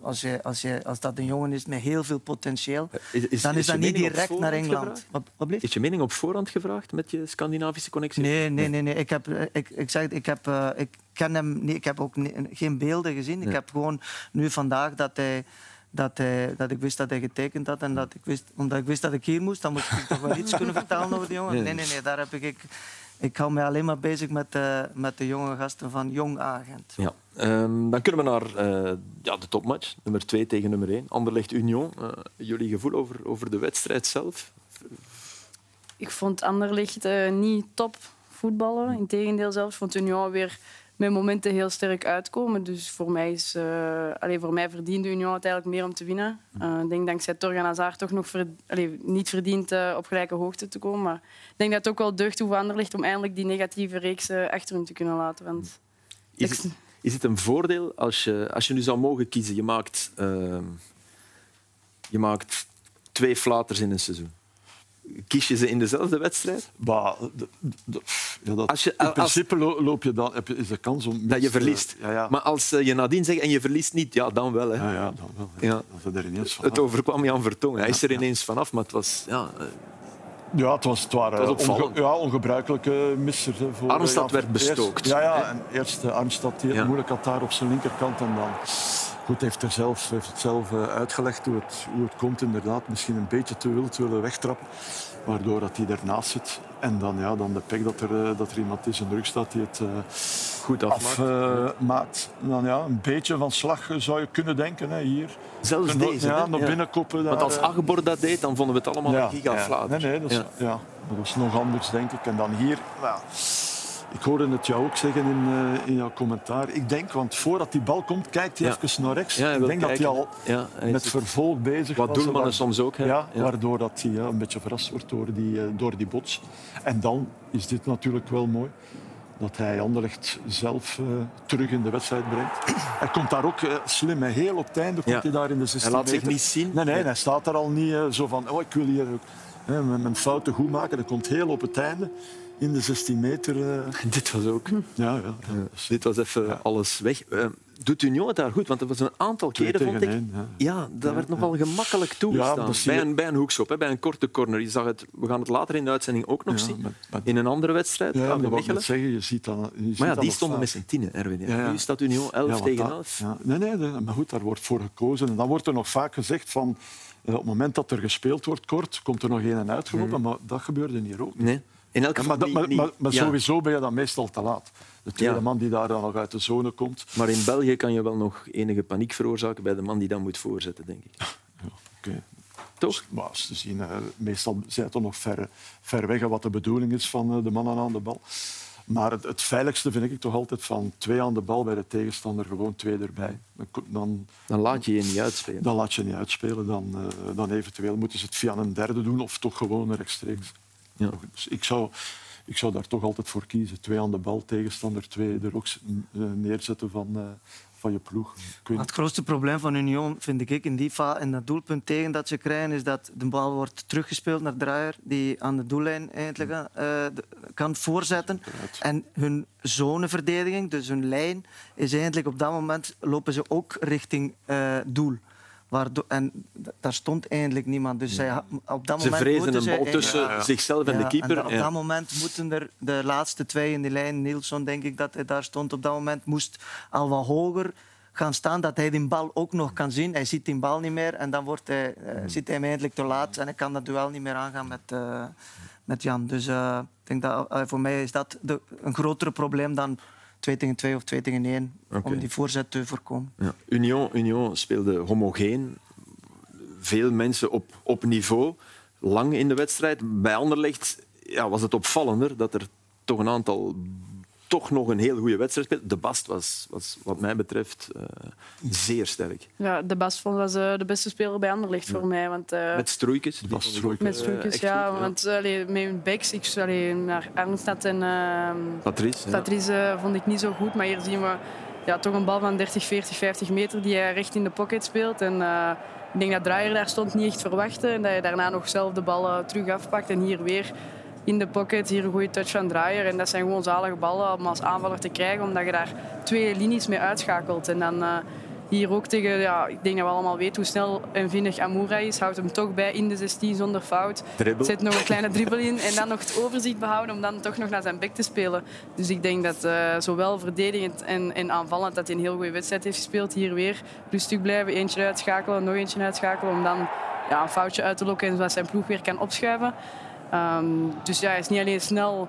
als, je, als, je, als dat een jongen is met heel veel potentieel, dan is, dat niet direct naar Engeland. Wat, wat is je mening op voorhand gevraagd met je Scandinavische connectie? Nee, nee, nee. nee. Ik, heb, ik, ik, zeg, ik, heb, uh, ik ken hem niet. Ik heb ook geen beelden gezien. Ik heb gewoon nu vandaag dat hij dat, hij, dat ik wist dat hij getekend had. En dat ik wist, omdat ik wist dat ik hier moest, dan moest ik toch wel iets kunnen vertellen over die jongen. Nee, nee, nee, daar heb ik... Ik hou me alleen maar bezig met, de, met de jonge gasten van Jong Agent. Ja. Um, dan kunnen we naar uh, ja, de topmatch, nummer 2 tegen nummer 1. Anderlecht Union. Uh, jullie gevoel over, over de wedstrijd zelf? Ik vond Anderlecht uh, niet top voetballen. Integendeel zelfs. vond Union weer met momenten heel sterk uitkomen. Dus voor mij, is, uh, voor mij verdiende Union uiteindelijk meer om te winnen. Uh, ik denk dankzij Torgan Hazard toch nog niet verdient uh, op gelijke hoogte te komen. Maar ik denk dat het ook wel deugd hoe ligt om eindelijk die negatieve reeks achter hun te kunnen laten. Want is, het, is het een voordeel als je, als je nu zou mogen kiezen? Je maakt, ehm, je maakt twee flaters in een seizoen kies je ze in dezelfde wedstrijd? Bah, ja, dat, als je, in principe loop je dan, heb je, is de kans om... Dat je verliest. Ja, ja. Maar als je nadien zegt en je verliest niet, ja, dan wel. Hè. Ja, ja, dan wel. Ja. Dat er ineens Het overkwam Jan Vertongen. Hij is er ineens vanaf, maar het was... Ja, eh, ja, het, was, het waren het onge, ja, ongebruikelijke missers. Voor, Armstad werd bestookt. ja, ja, en eerst Armstad die het moeilijk had daar op zijn linkerkant en dan... Goed, heeft, er zelf, heeft het zelf eh, uitgelegd hoe het, hoe het komt. Inderdaad, misschien een beetje te wild willen wegtrappen. Waardoor dat hij ernaast zit. En dan, ja, dan de pek dat er, eh, dat er iemand is in de rug staat die het uh, goed afmaakt. Uh, dan, ja, een beetje van slag zou je kunnen denken. Hè, hier. Zelfs deze. Ja, naar binnen koppen. Want als Agebor dat deed, dan vonden we het allemaal ja, een gigaflaat. Ja. Nee, nee, dat is, ja. dat was nog anders, denk ik. En dan hier... Ja. Ik hoorde het jou ook zeggen in, uh, in jouw commentaar. Ik denk, want voordat die bal komt, kijkt hij ja. even naar rechts. Ja, ik denk kijken. dat hij al ja, hij met vervolg bezig Wat was. Wat doelmannen soms ook. Hè? Ja, Waardoor dat hij een beetje verrast wordt door die, uh, door die bots. En dan is dit natuurlijk wel mooi. Dat hij Anderlecht zelf uh, terug in de wedstrijd brengt. Hij komt daar ook slim, hè. heel op het einde komt hij daar in de 16 Hij laat meter. zich niet zien. Nee, nee, hij staat daar al niet zo van, oh, ik wil hier mijn fouten goed maken. Dat komt heel op het einde in de 16 meter. Uh... Dit was ook. Ja. Dit was even alles weg. Uh, doet Union het daar goed? Want er was een aantal keren, vond ik. Een, ja. ja, dat werd nogal gemakkelijk toegestaan. bij, een, bij een hoekschop, hè, bij een korte corner. Je zag het, we gaan het later in de uitzending ook nog zien. Maar, maar, in een andere wedstrijd. Ja, dat wil ik zeggen. Je ziet dan, je ziet maar ja, die stonden met z'n tienen, Erwin. Nu staat Union 11 tegen 11. Nee, nee, maar goed, daar wordt voor gekozen. En dan wordt er nog vaak gezegd van... Uh, op het moment dat er gespeeld wordt kort, komt er nog een uitgelopen. Mm. Maar dat gebeurde hier ook. Nee. In elk geval maar, niet, maar, niet, maar, maar ja. sowieso ben je dan meestal te laat. De tweede ja. man die daar dan nog uit de zone komt. Maar in België kan je wel nog enige paniek veroorzaken bij de man die dan moet voorzetten, denk ik. Ja, okay. Toch? Maar als te zien, uh, meestal zijn het toch nog ver, ver weg wat de bedoeling is van uh, de mannen aan de bal. Maar het, het, veiligste vind ik toch altijd van twee aan de bal bij de tegenstander, gewoon twee erbij. Dan, dan laat je je niet uitspelen. Dan laat je niet uitspelen. Dan, uh, dan eventueel moeten ze het via een derde doen of toch gewoon rechtstreeks. Ja. Dus ik, zou, ik zou daar toch altijd voor kiezen. Twee aan de bal, tegenstander, twee er ook neerzetten van, uh, van je ploeg. Het grootste probleem van Union vind ik in die fa en dat doelpunt tegen dat ze krijgen is dat de bal wordt teruggespeeld naar Draaier die aan de doellijn eigenlijk, uh, de, kan voorzetten. En hun zoneverdediging, dus hun lijn, is eigenlijk op dat moment lopen ze ook richting uh, doel. Waardoor, en daar stond eigenlijk niemand. Dus zij, op dat ze moment vrezen een bal tussen ja, ja. zichzelf en ja, de keeper. En op dat moment moeten er de laatste twee in die lijn, Nielsen denk ik dat hij daar stond, op dat moment moest al wat hoger gaan staan, dat hij die bal ook nog kan zien. Hij ziet die bal niet meer en dan wordt hij, uh, zit hij hem eindelijk te laat en hij kan dat duel niet meer aangaan met, uh, met Jan. Dus uh, ik denk dat, voor mij is dat de, een grotere probleem dan 2 tegen 2 of 2 tegen 1 okay. om die voorzet te voorkomen. Ja. Union, Union speelde homogeen. Veel mensen op, op niveau. Lang in de wedstrijd. Bij Anderlecht ja, was het opvallender dat er toch een aantal toch nog een heel goede wedstrijd speelde. De Bast was, was wat mij betreft uh, zeer sterk. Ja, de Bast was uh, de beste speler bij Anderlecht ja. voor mij. Want, uh, met Stroeikens. De Bast Stroeikens. Met Stroeikens, ja. Goed, want allee, met backs, ik allee, naar Arnstad en Patrice, Patrice vond ik niet zo goed. Maar hier zien we ja, toch een bal van 30, 40, 50 meter die hij recht in de pocket speelt. En, ik denk dat Draaier daar stond niet echt verwachten. En dat je daarna nog zelf de bal terug afpakt. En hier weer in de pocket. Hier een goede touch van Draaier. En dat zijn gewoon zalige ballen om als aanvaller te krijgen, omdat je daar twee linies mee uitschakelt. En dan uh, hier ook tegen, ja, ik denk dat we allemaal weten hoe snel en vinnig Amoura is. Houdt hem toch bij in de 16 zonder fout. Dribbel. Zet nog een kleine [laughs] dribbel in en dan nog het overzicht behouden om dan toch nog naar zijn bek te spelen. Dus ik denk dat uh, zowel verdedigend en, en aanvallend dat hij een heel goede wedstrijd heeft gespeeld. Hier weer rustig blijven, eentje uitschakelen, nog eentje uitschakelen om dan ja, een foutje uit te lokken en zodat zijn ploeg weer kan opschuiven. Um, dus ja, hij is niet alleen snel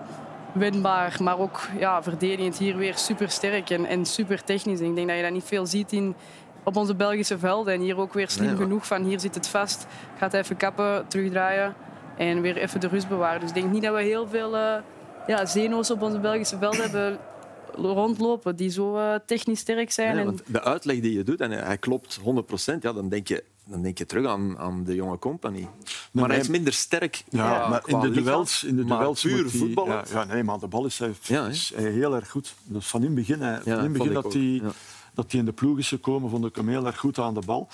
winbaar, maar ook ja, verdedigend hier weer super sterk en, en super technisch. En ik denk dat je dat niet veel ziet in, op onze Belgische velden. En hier ook weer slim genoeg van hier zit het vast. Gaat even kappen, terugdraaien en weer even de rust bewaren. Dus ik denk niet dat we heel veel uh, ja, zenuws op onze Belgische velden [clears throat] hebben rondlopen die zo uh, technisch sterk zijn. Nee, de uitleg die je doet, en hij klopt 100%, ja, dan denk je dan denk je terug aan, aan de jonge compagnie. Maar hij is minder sterk. Ja, ja maar in de duels, in de duels puur voetbal. Ja, ja, nee, maar de bal is, hij, ja, is hij heel erg goed. Dus van in het begin, hij, van in begin dat hij dat hij in de ploeg is gekomen, vond ik hem heel erg goed aan de bal.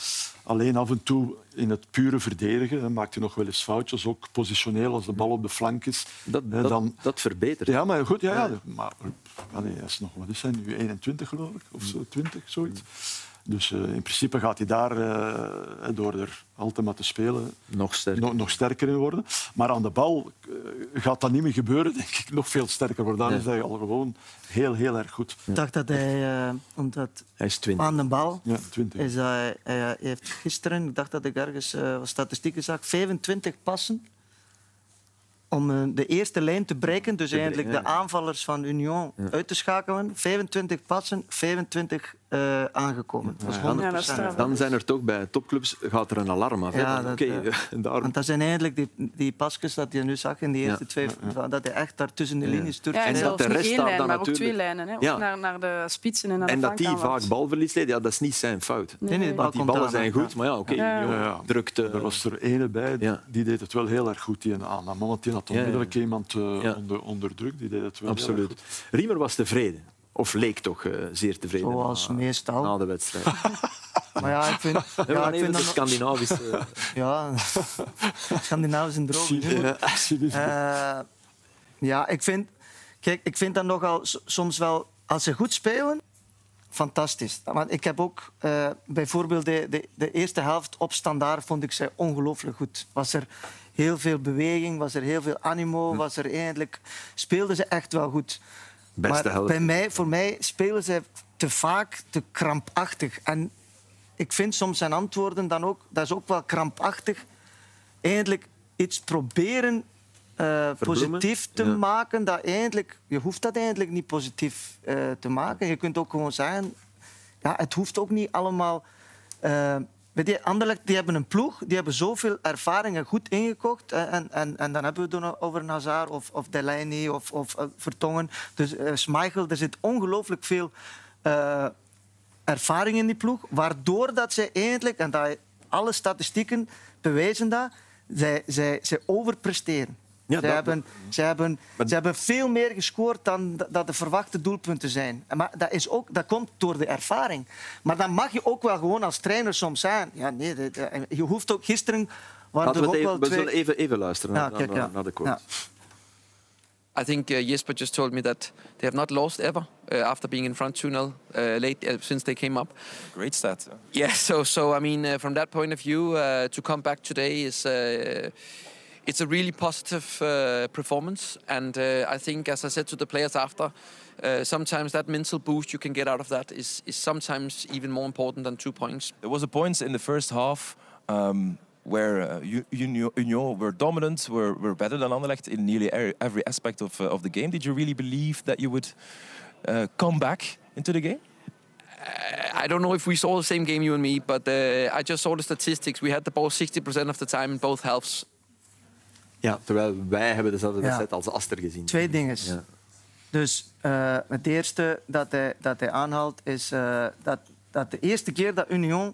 Alleen af en toe in het pure verdedigen dan maakt hij nog wel eens foutjes, ook positioneel als de bal op de flank is. Dat, dan... dat verbetert. Ja, maar goed, ja, ja. maar allee, hij is nog, wat is hij nu, 21 geloof ik, of zo, 20, zoiets. Dus uh, in principe gaat hij daar, uh, door er altijd maar te spelen, nog sterker. Nog, nog sterker in worden. Maar aan de bal uh, gaat dat niet meer gebeuren, [laughs] denk ik. Nog veel sterker worden. Ja. is hij al gewoon heel, heel erg goed. Ik dacht dat hij, omdat hij is 20. aan de bal, ja, 20. Is hij, hij heeft gisteren, ik dacht dat ik ergens statistieken zag, 25 passen om de eerste lijn te breken, dus eigenlijk de aanvallers van Union uit te schakelen. 25 passen, 25 uh, aangekomen. Dat is 100%. Ja, dan zijn er toch bij topclubs gaat er een alarm af. Ja, dat, okay, uh, [laughs] Want dat zijn eigenlijk die, die pasjes dat je nu zag in die eerste twee, dat hij echt daar tussen de linies stuurt. Ja, en, en dat de rest daar dan maar natuurlijk... ook twee lijnen. Hè? Ook naar, naar de spitsen en naar de En dat die vaak balverlies leed, ja, dat is niet zijn fout. Nee, nee, Want die ballen zijn goed, maar ja, oké, okay, drukt... Er was er ene bij, die deed het wel heel erg goed, die aan. Die had onmiddellijk iemand uh, onder, onder druk, die deed het wel Absoluut. Riemer was tevreden. Of leek toch uh, zeer tevreden Zoals na, meestal. na de wedstrijd. [laughs] maar ja, ik vind... Ja, ik vind de Scandinavische... [laughs] ja, Scandinavisch en droog. Uh, ja, ik vind... Kijk, ik vind dat nogal soms wel... Als ze goed spelen, fantastisch. Want ik heb ook uh, bijvoorbeeld de, de, de, eerste helft op standaard vond ik ze ongelooflijk goed. Was er heel veel beweging, was er heel veel animo, hm. was er eigenlijk... Speelden ze echt wel goed. Beste maar bij mij, voor mij spelen ze te vaak te krampachtig. En ik vind soms zijn antwoorden dan ook, dat is ook wel krampachtig. Eigenlijk iets proberen uh, positief te maken. Dat eigenlijk, je hoeft dat eigenlijk niet positief uh, te maken. Je kunt ook gewoon zeggen, ja, het hoeft ook niet allemaal. Uh, die Anderlecht die hebben een ploeg, die hebben zoveel ervaringen goed ingekocht. En, en, en dan hebben we het over Hazard of, of Delaney of, of uh, Vertongen. Dus uh, er zit ongelooflijk veel uh, ervaring in die ploeg. Waardoor dat ze eigenlijk, en dat, alle statistieken bewijzen dat, zij, zij, zij overpresteren. Ja, ze, hebben, ze, hebben, ze hebben veel meer gescoord dan dat de verwachte doelpunten zijn. Maar dat, is ook, dat komt door de ervaring. Maar dan mag je ook wel gewoon als trainer soms zijn. Ja, nee, de, de, je hoeft ook gisteren... Waren er ook even, wel we zullen even, even luisteren ja, naar, kijk, naar, naar de quote. Ja. I think uh, Jesper just told me that they have not lost ever uh, after being in front 2-0 uh, late uh, since they came up. Great stat. Yeah, so so I mean, uh, from that point of view, uh, to come back today is it's a really positive uh, performance. And uh, I think, as I said to the players after, uh, sometimes that mental boost you can get out of that is, is sometimes even more important than two points. There was a point in the first half um, where uh, Union, were dominant, were, were better than Anderlecht in nearly every aspect of, uh, of the game. Did you really believe that you would uh, come back into the game? I don't know if we saw the same game, you and me, but uh, I just saw the statistics. We had the ball 60% of the time in both halves. Ja, terwijl wij hebben dezelfde wedstrijd als Aster gezien. Twee dingen. Ja. Dus uh, het eerste dat hij, dat hij aanhaalt is uh, dat, dat de eerste keer dat Union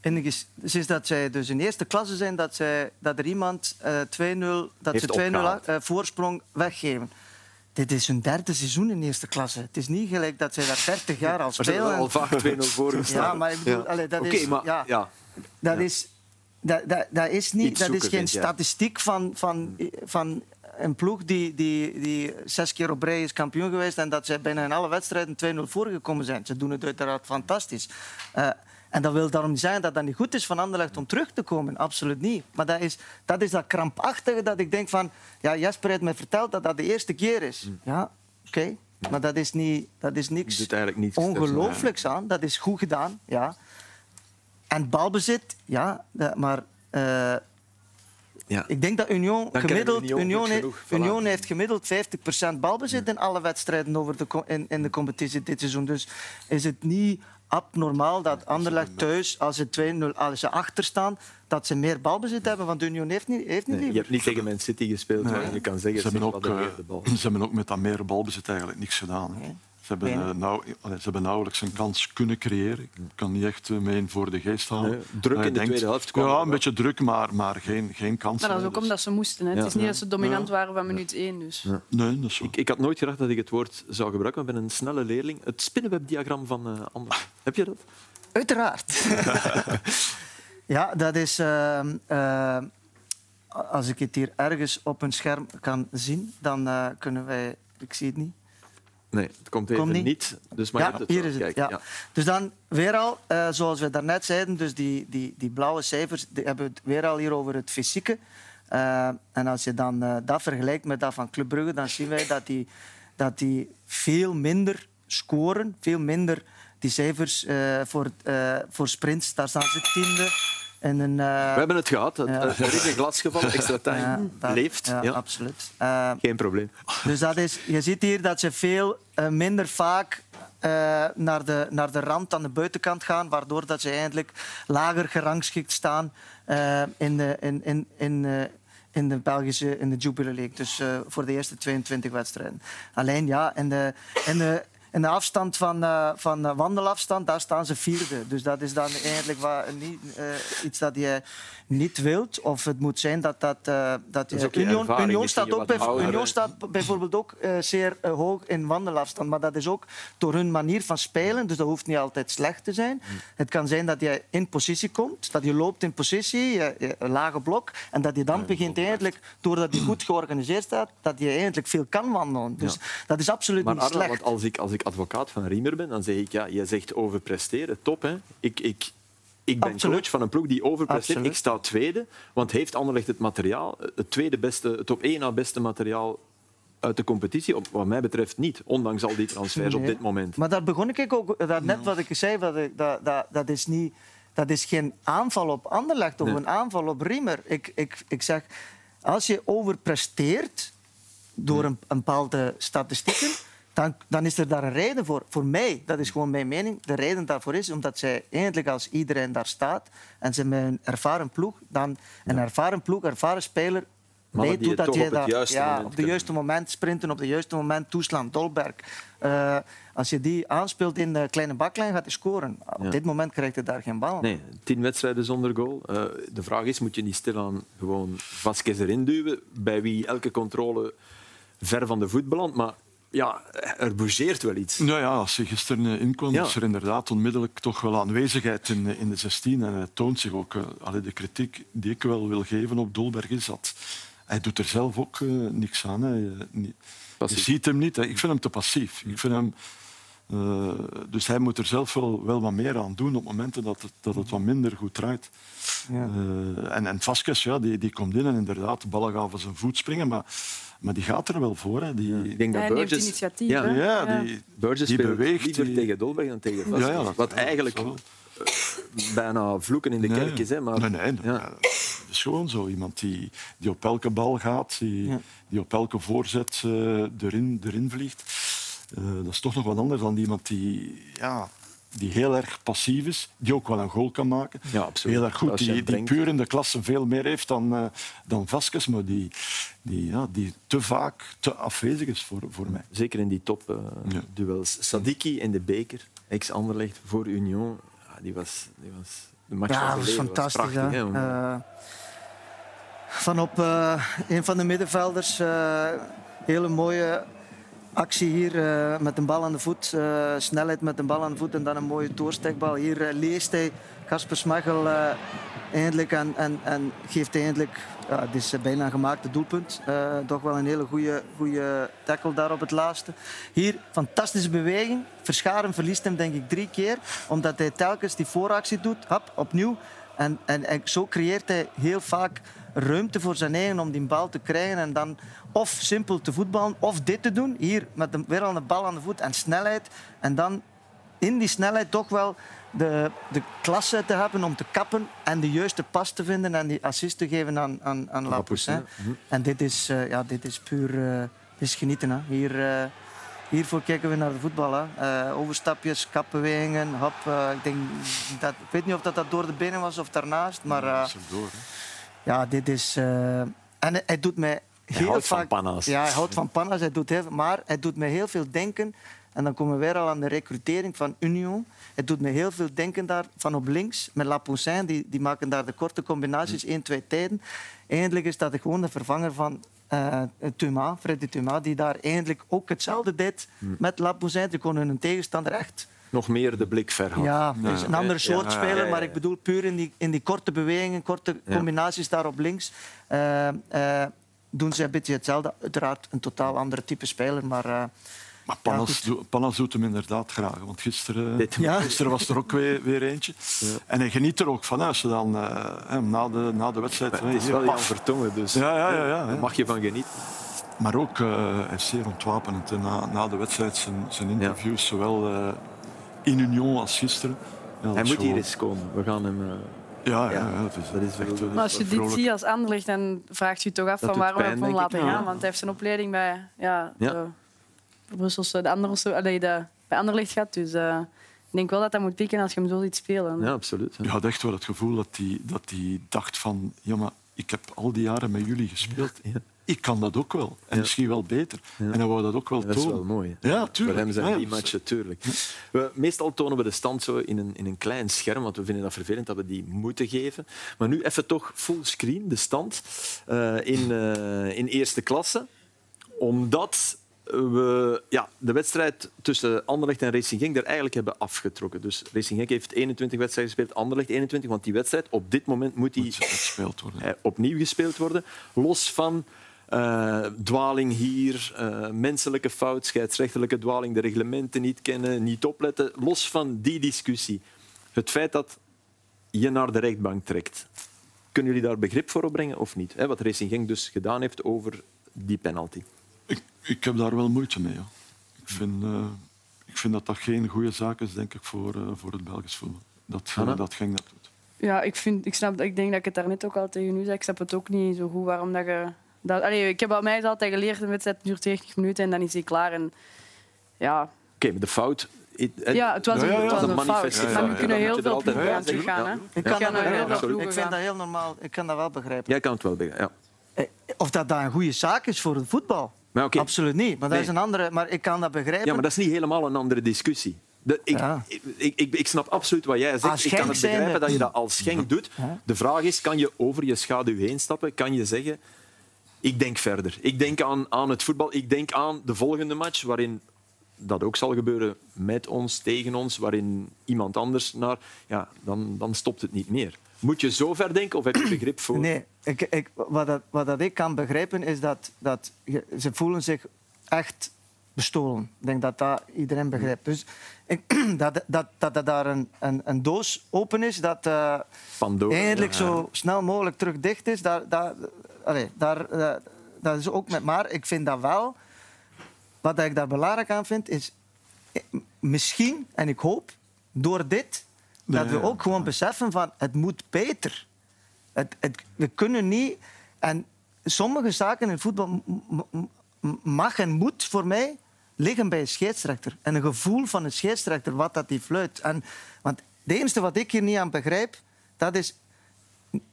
in de, is dat zij dus in eerste klasse zijn dat, zij, dat er iemand uh, 2-0 dat ze 2-0 voorsprong weggeven. Dit is hun derde seizoen in eerste klasse. Het is niet gelijk dat zij daar 30 jaar al spelen. Ze al vaak [laughs] 2-0 voor Ja, maar ik bedoel, ja. Allee, dat okay, is... Maar, ja, ja. Dat is dat, dat, dat is, niet, dat is geen statistiek van, van, van een ploeg die, die, die zes keer op rij is kampioen geweest en dat ze bijna in alle wedstrijden 2-0 voorgekomen zijn. Ze doen het uiteraard fantastisch. Uh, En dat wil daarom niet zeggen dat dat niet goed is van Anderlecht om terug te komen. Absoluut niet. Maar dat is dat, is dat krampachtige dat ik denk van... Ja, Jasper heeft me verteld dat dat de eerste keer is. Ja, oké. Maar dat is, niet, dat is niks niets ongelooflijks aan. Dat is goed gedaan, ja. En balbezit, ja. dat- Maar eh, Ja. ik denk dat Union Dan gemiddeld... Union heeft, genoeg, voilà. Union heeft gemiddeld 50% balbezit in alle wedstrijden over de, in, in de competitie dit seizoen. Dus is het niet abnormaal dat Anderlecht thuis, als ze 2-0, als ze achter staan, dat ze meer balbezit hebben. Want Union heeft niet, heeft niet Nee, je hebt niet tegen Man City gespeeld, Nee. waar je kan zeggen, Ze hebben, ook, eh, weer de bal. ze hebben ook met dat meer balbezit eigenlijk niks gedaan. hè. Nee. Ze, hebben, eh, nauw- allee, ze hebben nauwelijks een kans kunnen creëren. Ik kan niet echt eh, mee in voor de geest halen. Nee, druk in de denkt- tweede helft kwam Ja, een beetje druk, maar, maar geen, geen kans. Maar dat is ook omdat ze moesten. Hè. Het Ja. is niet dat ze dominant waren van minuut één. Dus. Nee, dat is zo. Ik, ik had nooit gedacht dat ik het woord zou gebruiken, maar ik ben een snelle leerling. Het spinnenwebdiagram van eh Anders. Heb je dat? Uiteraard. [laughs] ja, dat is... ehm, eh, als ik het hier ergens op een scherm kan zien, dan eh, kunnen wij... Ik zie het niet. Nee, het komt even Komt niet? niet. Dus maar ja, hier is het. Ja. Dus dan weer al, eh, zoals we daarnet zeiden, dus die, die, die blauwe cijfers, die hebben we het weer al hier over het fysieke. Eh, en als je dan eh, dat vergelijkt met dat van Club Brugge, dan zien wij dat die, dat die veel minder scoren, veel minder die cijfers voor, voor sprints, daar staan ze tiende. En een, eh, We hebben het gehad. Het- Ja. Een glas gevallen, [laughs] extra time. ja, Leeft. Ja, Ja, absoluut. Eh, Geen probleem. dus dat is, je ziet hier dat ze veel eh, minder vaak eh, naar, de, naar de rand aan de buitenkant gaan, waardoor dat ze eigenlijk lager gerangschikt staan eh, in, de, in, in, in, eh, in de Belgische in de Jupiler League. Dus eh, voor de eerste 22 wedstrijden. Alleen ja, in de, in de, in de afstand van, eh, van eh, wandelafstand, daar staan ze vierde. Dus dat is dan eigenlijk wat, niet, eh, iets dat je niet wilt. Of het moet zijn dat dat... eh, dat is Union, Union staat ook bij, Union staat bijvoorbeeld ook eh, zeer eh, hoog in wandelafstand. Maar dat is ook door hun manier van spelen. Dus dat hoeft niet altijd slecht te zijn. Het kan zijn dat je in positie komt, dat je loopt in positie, je, je- een lage blok. En dat je dan begint eigenlijk, doordat je goed georganiseerd staat, dat je eigenlijk veel kan wandelen. Dus dat is absoluut Maar niet slecht. want als ik, als ik advocaat van Riemer ben, dan zeg ik, ja, je zegt overpresteren, top. Hè. Ik, ik, ik ben Absoluut. coach van een ploeg die overpresteert. Ik sta tweede, want heeft Anderlecht het materiaal, het tweede beste, het op één na beste materiaal uit de competitie? Op, wat mij betreft niet, ondanks al die transfers op dit moment. Maar daar begon ik ook, dat net wat ik zei, dat, dat, dat, dat is niet... Dat is geen aanval op Anderlecht of Nee. een aanval op Riemer. Ik, ik, ik zeg, als je overpresteert door een, een bepaalde statistieken, dan, dan is er daar een reden voor. Voor mij, dat is gewoon mijn mening, de reden daarvoor is omdat zij eigenlijk als iedereen daar staat en ze met een ervaren ploeg, dan een ervaren ploeg, ervaren speler, weet hoe dat je juiste ja, op kunnen. juiste moment sprinten, op het juiste moment toeslaan. Dolberg. Eh, als je die aanspeelt in de kleine baklijn, gaat hij scoren. Op Ja. dit moment krijgt hij daar geen bal. Nee, tien wedstrijden zonder goal. Eh, de vraag is, moet je niet stilaan gewoon Vasquez erin duwen, bij wie elke controle ver van de voet belandt. Maar ja, er bougeert wel iets. Nou ja, als je gisteren eh, inkwam, Ja. is er inderdaad onmiddellijk toch wel aanwezigheid in, eh, in de 16. En het toont zich ook. eh, allee, de kritiek die ik wel wil geven op Dolberg is dat hij doet er zelf ook eh, niks aan. Hè. Je, niet- je ziet hem niet. Hè. Ik vind hem te passief. Ik vind hem, eh, dus hij moet er zelf wel, wel wat meer aan doen op momenten dat het, dat het wat minder goed draait. Ja. Eh, en, en Vasquez, ja, die, die komt in en inderdaad, de ballen gaan van zijn voet springen. Maar, maar die gaat er wel voor. Hè. Die, Ik denk dat Hij neemt Burgess... initiatief. Ja, hè. ja, die, Burgess Die beweegt, liever die- tegen Dolberg dan tegen Vasquez. Ja, ja, dat- Wat ja, eigenlijk eh, bijna vloeken in de Nee. kerk is. Hè, maar, Nee, nee, ja. dat is gewoon zo. Iemand die, die op elke bal gaat, die, Ja. die op elke voorzet eh, erin, erin vliegt. Eh, dat is toch nog wat anders dan iemand die, ja, die heel erg passief is, die ook wel een goal kan maken. Ja, absoluut. Heel erg goed, die, die puur in de klasse veel meer heeft dan, eh dan Vasquez, maar die, die, ja, die te vaak te afwezig is voor, voor mij. Zeker in die Ja. topduels. Sadiki in de beker, ex-Anderlecht voor Union, ja, die was, die was de match Ja, was fantastisch. prachtig, hè. Eh, van op eh, een van de middenvelders, eh, hele mooie actie hier uh, met een bal aan de voet. Uh, snelheid met een bal aan de voet en dan een mooie doorstekbal. Hier uh, leest hij Kasper Smechel eindelijk en, en, en geeft eindelijk... Ja, het is bijna een gemaakte doelpunt. toch wel een hele goede, goede tackle daar op het laatste. Hier, fantastische beweging. Verscharen verliest hem denk ik drie keer. Omdat hij telkens die vooractie doet. Hap, opnieuw. En, en, en zo creëert hij heel vaak ruimte voor zijn eigen om die bal te krijgen en dan of simpel te voetballen of dit te doen. Hier met de, weer al een bal aan de voet en snelheid. En dan in die snelheid toch wel de, de klasse te hebben om te kappen en de juiste pas te vinden en die assist te geven aan, aan, aan Lapus. Mhm. En dit is, uh, ja, dit is puur uh, dit is genieten. Hè. Hier, uh, hiervoor kijken we naar de voetbal. Hè. overstapjes, kapbewegingen, hop. ik, denk dat, ik weet niet of dat, dat door de benen was of daarnaast, maar ja, ja dit is... en hij doet mij heel vaak, van panna's. Ja, hij houdt van panna's. Hij doet heel, maar hij doet me heel veel denken. En dan komen we weer al aan de recrutering van Union. Het doet me heel veel denken daar van op links met Lapoussin. Die, die maken daar de korte combinaties, één, twee tijden. Eindelijk is dat gewoon de vervanger van uh, Thuma, Freddy Thuma, die daar eindelijk ook hetzelfde deed met Lapoussin. Die kon hun tegenstander echt nog meer de blik ver Ja, dus een andere soort speler, maar ik bedoel puur in die, in die korte bewegingen, korte combinaties daar op links. Uh, uh, doen ze een beetje hetzelfde. Uiteraard een totaal andere type speler, maar... Uh, maar Panas, ja, Panas, doet hem inderdaad graag. Want gisteren, ja. gisteren was er ook weer, weer eentje. Ja. En hij geniet er ook van als je dan uh, na, de, na de wedstrijd... het is wel Jan Vertongen, dus ja, ja, ja, ja, daar mag je van genieten. Maar ook uh, hij is zeer ontwapenend. Na, na de wedstrijd zijn, zijn interviews, zowel uh, in Union als gisteren. hij moet hier eens komen. We gaan hem... Ja, ja, ja dat, is, dat is echt Maar als je dit ziet als Anderlecht, dan vraagt je je toch af van waarom heb je hem laten gaan. Want hij heeft zijn opleiding bij ja, de, Brusselse, de andere, allee, de, bij Anderlecht gehad. Dus uh, ik denk wel dat dat moet pieken als je hem zo ziet spelen. Ja, absoluut. Je had echt wel het gevoel dat hij dat die dacht van... Ja, maar ik heb al die jaren met jullie gespeeld. Ik kan dat ook wel. En misschien wel beter. En hij wou dat ook wel tonen. Dat is wel mooi. Ja, tuurlijk. Voor hem zijn die matchen, tuurlijk. We, meestal tonen we de stand zo in een, in een klein scherm, want we vinden dat vervelend dat we die moeten geven. Maar nu even toch fullscreen, de stand uh, in, uh, in eerste klasse. Omdat we ja, de wedstrijd tussen Anderlecht en Racing Genk er eigenlijk hebben afgetrokken. Dus Racing Genk heeft 21 wedstrijden gespeeld, Anderlecht 21, want die wedstrijd op dit moment moet die gespeeld worden. opnieuw gespeeld worden. Los van uh, dwaling hier, uh, menselijke fout, scheidsrechtelijke dwaling, de reglementen niet kennen, niet opletten. Los van die discussie, het feit dat je naar de rechtbank trekt, kunnen jullie daar begrip voor opbrengen of niet? Wat Racing Genk dus gedaan heeft over die penalty. Ik, ik heb daar wel moeite mee. Ja. Ik, vind, uh, ik vind dat dat geen goede zaak is denk ik, voor, voor het Belgisch voetbal. Dat, dat Genk dat doet. Ja, ik, vind, ik, snap, ik denk dat ik het daar net ook al tegen u zei. Ik snap het ook niet zo goed waarom dat je dat, allee, ik heb bij mij altijd geleerd, een wedstrijd duurt 90 minuten en dan is hij klaar. En, ja. Oké, okay, de fout... ja, het was een, ja, ja, het was een, een fout. Maar we kunnen heel veel ploegen aan teruggaan. Hè? Ik, kan dat heel ik vind dat heel normaal. Ik kan dat wel begrijpen. Jij kan het wel begrijpen, ja. Eh, of dat dat een goede zaak is voor het voetbal. Maar okay. Absoluut niet. Maar dat is een andere. Maar ik kan dat begrijpen. Ja, maar dat is niet helemaal een andere discussie. De, ik, ik, ik, ik, snap absoluut wat jij zegt. Ik kan het begrijpen dat je dat als Schenk doet. De vraag is, kan je over je schaduw heen stappen? Kan je zeggen, ik denk verder. Ik denk aan, aan het voetbal. Ik denk aan de volgende match, waarin dat ook zal gebeuren met ons, tegen ons, waarin iemand anders naar... Ja, dan, dan stopt het niet meer. Moet je zo ver denken of heb je begrip voor... Nee, ik, ik, wat, dat, wat dat ik kan begrijpen is dat, dat ze voelen zich echt bestolen. Ik denk dat dat iedereen begrijpt. Dus ik, [clears throat] dat, dat, dat, dat daar een, een, een, doos open is, dat uh, eigenlijk zo snel mogelijk terug dicht is, allee, daar, uh, dat is ook met maar. Ik vind dat wel. Wat ik daar belangrijk aan vind, is eh, misschien, en ik hoop, door dit, dat we ook gewoon beseffen van het moet beter. Het, het, we kunnen niet... En sommige zaken in voetbal mag en moet voor mij liggen bij een scheidsrechter. En een gevoel van een scheidsrechter, wat dat die fluit. En, want het enige wat ik hier niet aan begrijp, dat is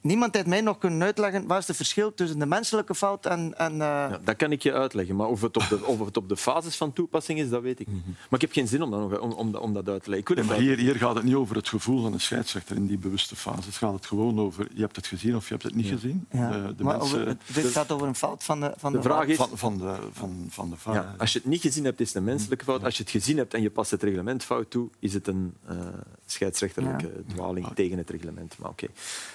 niemand heeft mij nog kunnen uitleggen wat is het verschil tussen de menselijke fout en... en uh... ja, dat kan ik je uitleggen, maar of het, op de, of het op de fases van toepassing is, dat weet ik niet. Maar ik heb geen zin om dat, om, om, om dat uit te leggen. Nee, maar hier, hier gaat het niet over het gevoel van een scheidsrechter in die bewuste fase. Het gaat het gewoon over, je hebt het gezien of je hebt het niet gezien. Ja. De, de maar mensen, over, het, dit gaat over een fout van de van de, de vraag is, van, van, de, van, van de fout. Ja, als je het niet gezien hebt, is het een menselijke fout. Als je het gezien hebt en je past het reglement fout toe, is het een uh, scheidsrechterlijke dwaling tegen het reglement. Maar oké.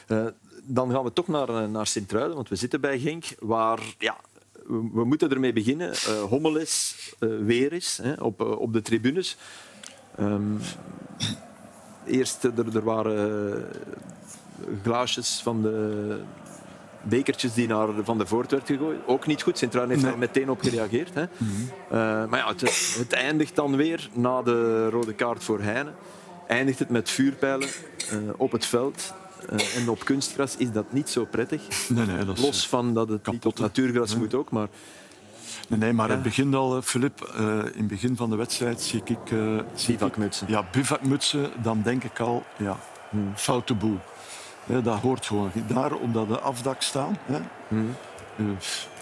Okay. Dan gaan we toch naar, naar Sint-Truiden, want we zitten bij Genk, waar ja, we, we moeten ermee beginnen. Uh, Hommel is, uh, weer is, hè, op, uh, op de tribunes. Um, eerst, er, er waren glaasjes van de bekertjes die naar Van der Voort werd gegooid. Ook niet goed. Sint-Truiden heeft nee. daar meteen op gereageerd. Hè. Mm -hmm. maar ja, het, het, eindigt dan weer, na de rode kaart voor Heine, eindigt het met vuurpijlen op het veld. Uh, en op kunstgras is dat niet zo prettig. [laughs] Nee, nee, dat is, Los van dat het kapot, niet op natuurgras nee. moet ook. Maar... Nee, nee maar ja. het begint al, Filip. Uh, in het begin van de wedstrijd zie ik... Uh, bivakmutsen. Ja, bivakmutsen. Dan denk ik al, ja, hmm. foute boel. Ja, dat hoort gewoon. Daar, omdat de afdak staan, hè, hmm.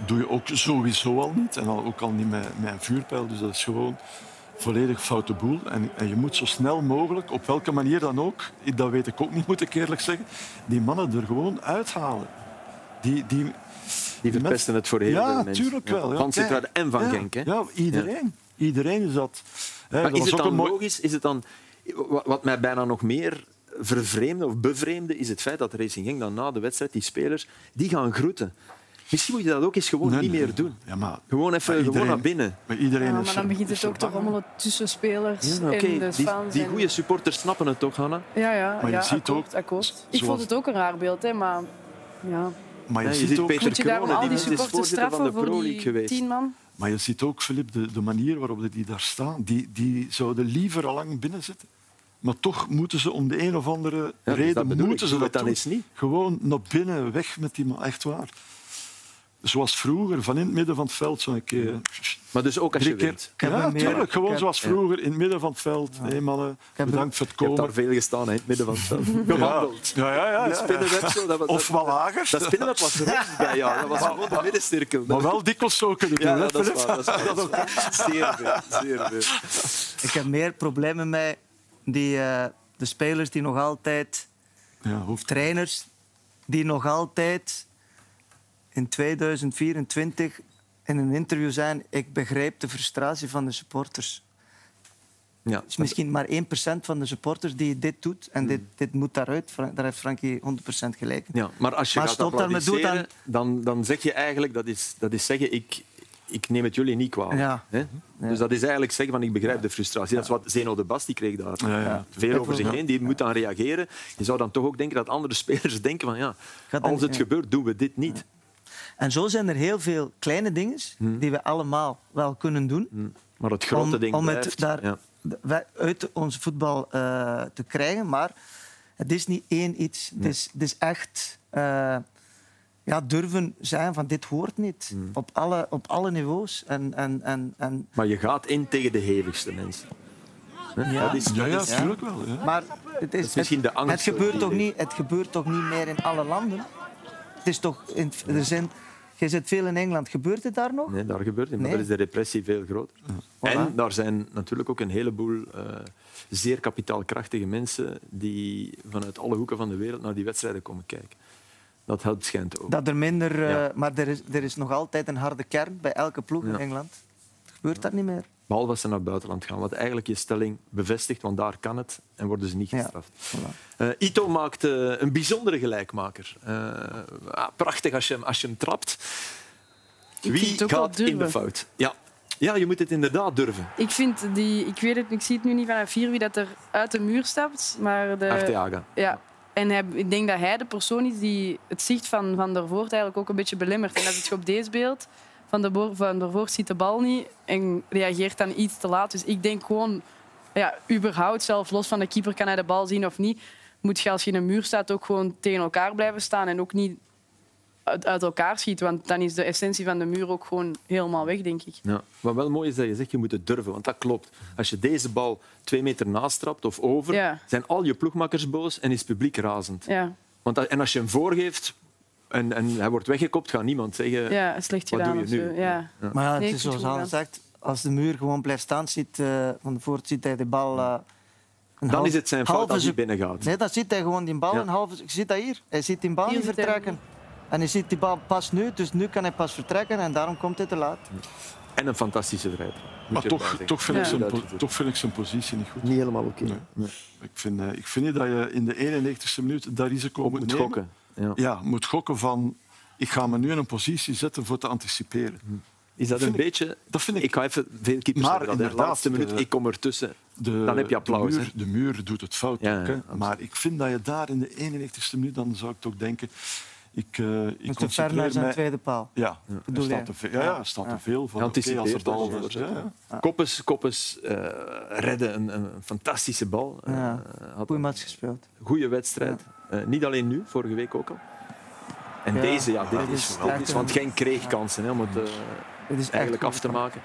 doe je ook sowieso al niet. En al, ook al niet met, met een vuurpijl. Dus dat is gewoon volledig foute boel. En, en, je moet zo snel mogelijk, op welke manier dan ook, dat weet ik ook niet, moet ik eerlijk zeggen, die mannen er gewoon uithalen. Die, die, die verpesten het voor heel ja, veel mensen. Tuurlijk wel, ja, Van en van ja, Genk. Hè? Ja, iedereen. Iedereen is dat. Hè, maar dat is het dan mooi... logisch? Is het dan, wat mij bijna nog meer vervreemde of bevreemde, is het feit dat Racing Genk dan na de wedstrijd, die spelers, die gaan groeten. Misschien moet je dat ook eens gewoon nee, niet nee. meer doen. Ja, maar, gewoon even iedereen, gewoon naar binnen. Maar, iedereen ja, is maar dan begint het ook te rommelen tussen spelers ja, okay. en de die, fans. Die goede supporters snappen het toch, Hanna? Ja, ja, maar je ziet akkoord, ook, akkoord. Ik vond het ook een raar beeld, hè, maar ja. Maar je, ja, je ziet ziet ook, Peter Moet je daarom Kronen, al die supporters voorzitter van de straffen Pro voor League die geweest. tien man? maar je ziet ook, Filip, de, de manier waarop die daar staan, die, die zouden liever al lang binnen zitten. Maar toch moeten ze om de een of andere Ja, dus reden moeten ze dat dan eens niet. Gewoon naar binnen, weg met die man. Echt waar. Zoals vroeger, van in het midden van het veld zo een keer. Maar dus ook als je keer. wint. heb Ja, een meer- tuurlijk. Gewoon heb- zoals vroeger, in het midden van het veld. Hé mannen, bedankt voor het Je hebt daar komen. veel gestaan, hè, in het midden van het veld. [laughs] Ja, Gewandeld. ja, ja. ja, ja. zo, dat was- Of wel lager. Dat spinnenweb was rond bij jou. Dat was gewoon de middencirkel. Maar wel dikwijls zo kunnen doen. Ja, dat is waar. [laughs] Dat is. Zeer veel. Zeer veel. Ik heb meer problemen met die, uh, de spelers die nog altijd, Ja, hoeft. trainers die nog altijd in 2024 in een interview zijn. Ik begrijp de frustratie van de supporters. Ja. Het is misschien maar 1% van de supporters die dit doet. En dit, dit moet daaruit. Daar heeft Frankie 100% gelijk in. Ja, maar als je Maar gaat stop daarmee, doe het applaudisseren, dan, dan zeg je eigenlijk, dat is, dat is zeggen, ik, ik neem het jullie niet kwalijk. Ja. Hè? Dus dat is eigenlijk zeggen van ik begrijp de frustratie. Dat is wat Zeno de Bast die kreeg daar Ja, ja. veel over zich heen. Die moet dan reageren. Je zou dan toch ook denken dat andere [laughs] spelers denken van ja, dan- als het ja. gebeurt, doen we dit niet. En zo zijn er heel veel kleine dingen die we allemaal wel kunnen doen. Hm. Maar het grote om, ding om blijft. het daar ja. wij- uit onze voetbal eh, te krijgen. Maar het is niet één iets. Het, is, het is echt eh, ja, durven zijn van dit hoort niet. Hm. Op, alle, op alle niveaus. En, en, en, en, Maar je gaat in tegen de hevigste mensen. Ja. Dat is, Ja, ja, dat is- tuurlijk wel. Ja. maar het, is, is misschien de angst het, gebeurt toch niet, het gebeurt toch niet meer in alle landen? Het is toch in, er zijn, je zit veel in Engeland. Gebeurt het daar nog? Nee, daar gebeurt niet. Maar Nee. daar is de repressie veel groter. En daar zijn natuurlijk ook een heleboel eh, zeer kapitaalkrachtige mensen die vanuit alle hoeken van de wereld naar die wedstrijden komen kijken. Dat helpt schijnt ook. Dat er minder, eh, Ja. maar er is, er is nog altijd een harde kern bij elke ploeg Ja. in Engeland. Gebeurt dat niet meer? Behalve als ze naar het buitenland gaan, wat eigenlijk je stelling bevestigt, want daar kan het en worden ze niet Ja. gestraft. Voilà. Eh, Ito maakt eh, een bijzondere gelijkmaker. Eh, ah, prachtig als je, hem, als je hem trapt. Wie gaat in de fout? Ja. ja, je moet het inderdaad durven. Ik vind die, ik weet het, ik zie het nu niet vanaf hier wie dat er uit de muur stapt, maar de, Arteaga. ja. En hij, ik denk dat hij de persoon is die het zicht van Van der Voort eigenlijk ook een beetje belemmert. En dat zit je op deze beeld. Van der, Bo- van ziet de bal niet en reageert dan iets te laat. Dus ik denk gewoon, ja, überhaupt, zelf los van de keeper, kan hij de bal zien of niet, moet je als je in een muur staat ook gewoon tegen elkaar blijven staan en ook niet uit, uit elkaar schieten. Want dan is de essentie van de muur ook gewoon helemaal weg, denk ik. Ja. Wat wel mooi is dat je zegt, je moet het durven. Want dat klopt. Als je deze bal twee meter naast trapt of over, Ja. zijn al je ploegmakkers boos en is het publiek razend. Ja. Want, en als je hem voorgeeft en, en hij wordt weggekopt, gaat niemand zeggen... Ja, slecht Wat gedaan. doe je nu? Ja. Maar ja, Nee, het is zoals. Anne zegt, als de muur gewoon blijft staan, ziet, eh, van voort ziet hij de bal... eh, een Dan half- is het zijn fout als hij sec- binnen gaat. Nee, dan ziet hij gewoon die bal Ja. een halve... Je ziet dat hier. Hij ziet die bal Hier niet zit vertrekken. En hij ziet die bal pas nu, dus nu kan hij pas vertrekken en daarom komt hij te laat. En een fantastische vrijheid. Maar toch, toch, vind ik zijn, toch vind ik zijn positie niet goed. Niet helemaal oké. Nee. Ik vind, eh, ik vind niet dat je in de 91ste minuut dat risico Op moet, moet nemen. Ja. Ja, moet gokken van ik ga me nu in een positie zetten voor te anticiperen. Is dat een Vind ik- beetje... Dat vind ik. Ik ga even... Veel keepers Maar zeggen inderdaad, laatste minuut, de- ik kom ertussen. De, Dan heb je applaus, De muur, de muur doet het fout Ja, ook. ja, Hè. absoluut. Maar ik vind dat je daar in de 91ste minuut, dan zou ik toch denken... Ik, eh ik te ver naar concentreer zijn mij... tweede paal. Ja, er Bedoel staat je? te veel, ja, ja, er staat te veel van. Oké, als er ja, ja. Koppes, Koppes eh, redde een, een fantastische bal. Eh, Ja. had Goeie een match gespeeld. goede wedstrijd. Eh, niet alleen nu, vorige week ook al. En Ja, deze, ja, dit is echt Want een- geen kreeg kansen hè, om het eh, Het is echt eigenlijk af te maken.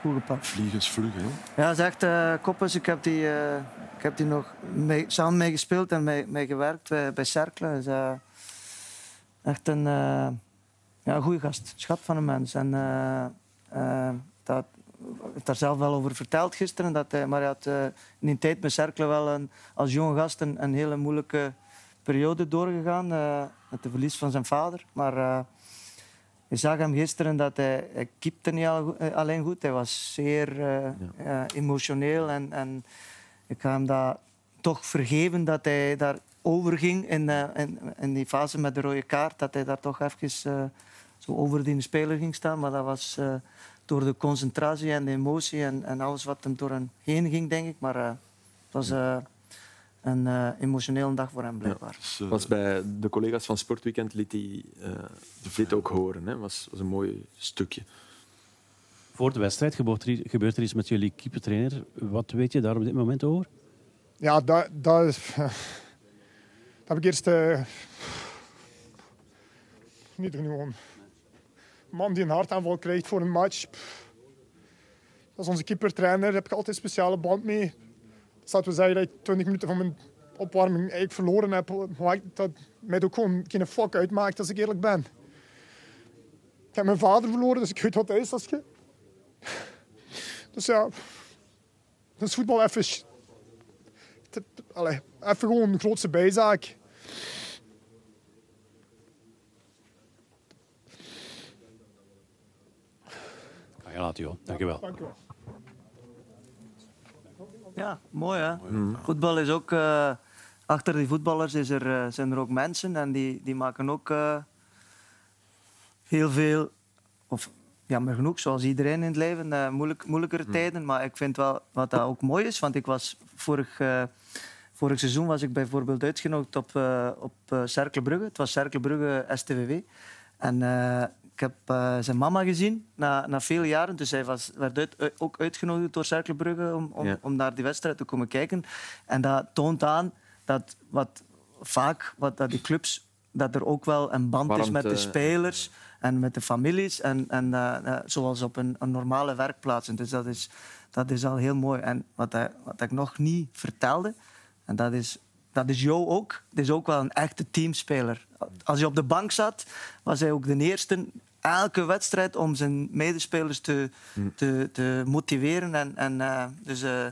Goed gepakt. Vliegensvlug, hè. Ja, zegt uh, Koppes, ik heb die, eh, ik heb die nog mee, samen mee gespeeld en mee, mee gewerkt bij, bij Cercle. Dus, eh, echt een eh, ja, goede gast, schat van een mens. En eh, eh, dat heeft daar zelf wel over verteld gisteren. Dat hij, maar hij had eh, in die tijd met Cercle wel een, als jonge gast een, een hele moeilijke periode doorgegaan. eh, met de verlies van zijn vader. Maar eh, je zag hem gisteren dat hij, hij keepte niet eh, alleen goed. Hij was zeer eh, eh, emotioneel. En, en ik ga hem dat toch vergeven dat hij daar overging in, eh, in, in die fase met de rode kaart. Dat hij daar toch even eh, zo over die speler ging staan. Maar dat was eh, door de concentratie en de emotie en, en alles wat hem door hem heen ging, denk ik. Maar eh, het was eh, een eh, emotionele dag voor hem, blijkbaar. Dus, eh, was bij de collega's van Sportweekend liet hij eh, dit ook horen. Het was, was een mooi stukje. Voor de wedstrijd gebeurt er, iets- gebeurt er iets met jullie keepertrainer. Wat weet je daar op dit moment over? Ja, dat, dat, is- [laughs] dat heb ik eerst eh, niet genomen. Een man die een hartaanval krijgt voor een match. Dat is onze keepertrainer, daar heb ik altijd een speciale band mee. Dus laten we zeggen dat ik 20 minuten van mijn opwarming eigenlijk verloren heb. Maar dat mij ook gewoon geen fuck uitmaakt als ik eerlijk ben. Ik heb mijn vader verloren, dus ik weet wat dat is. Als je... Dus ja, dat is voetbal even allee, even gewoon een grootste bijzaak. Dankjewel. Dank u wel. Ja, mooi hè. Voetbal is ook... eh, achter die voetballers is er, eh, zijn er ook mensen en die, die maken ook eh, heel veel... Of jammer genoeg, zoals iedereen in het leven, eh, moeilijk, moeilijkere tijden. Maar ik vind wel wat dat ook mooi is, want ik was vorig, eh, vorig seizoen was ik bijvoorbeeld uitgenodigd op, eh op eh, Cercle Brugge. Het was Cercle Brugge STVV. En eh, ik heb eh, zijn mama gezien na, na vele jaren. Dus hij was, werd uit- uit- ook uitgenodigd door Cercle Brugge om, om, Ja. om naar die wedstrijd te komen kijken. En dat toont aan dat wat vaak wat dat die clubs dat er ook wel een band is met de spelers en met de families. En, en eh, eh, zoals op een, een normale werkplaats. En Dus dat is, dat is al heel mooi. En wat, hij, wat ik nog niet vertelde, en dat is, dat is Jo ook. Het is ook wel een echte teamspeler. Als hij op de bank zat, was hij ook de eerste elke wedstrijd om zijn medespelers te, te, te motiveren. En, en, eh, dus eh,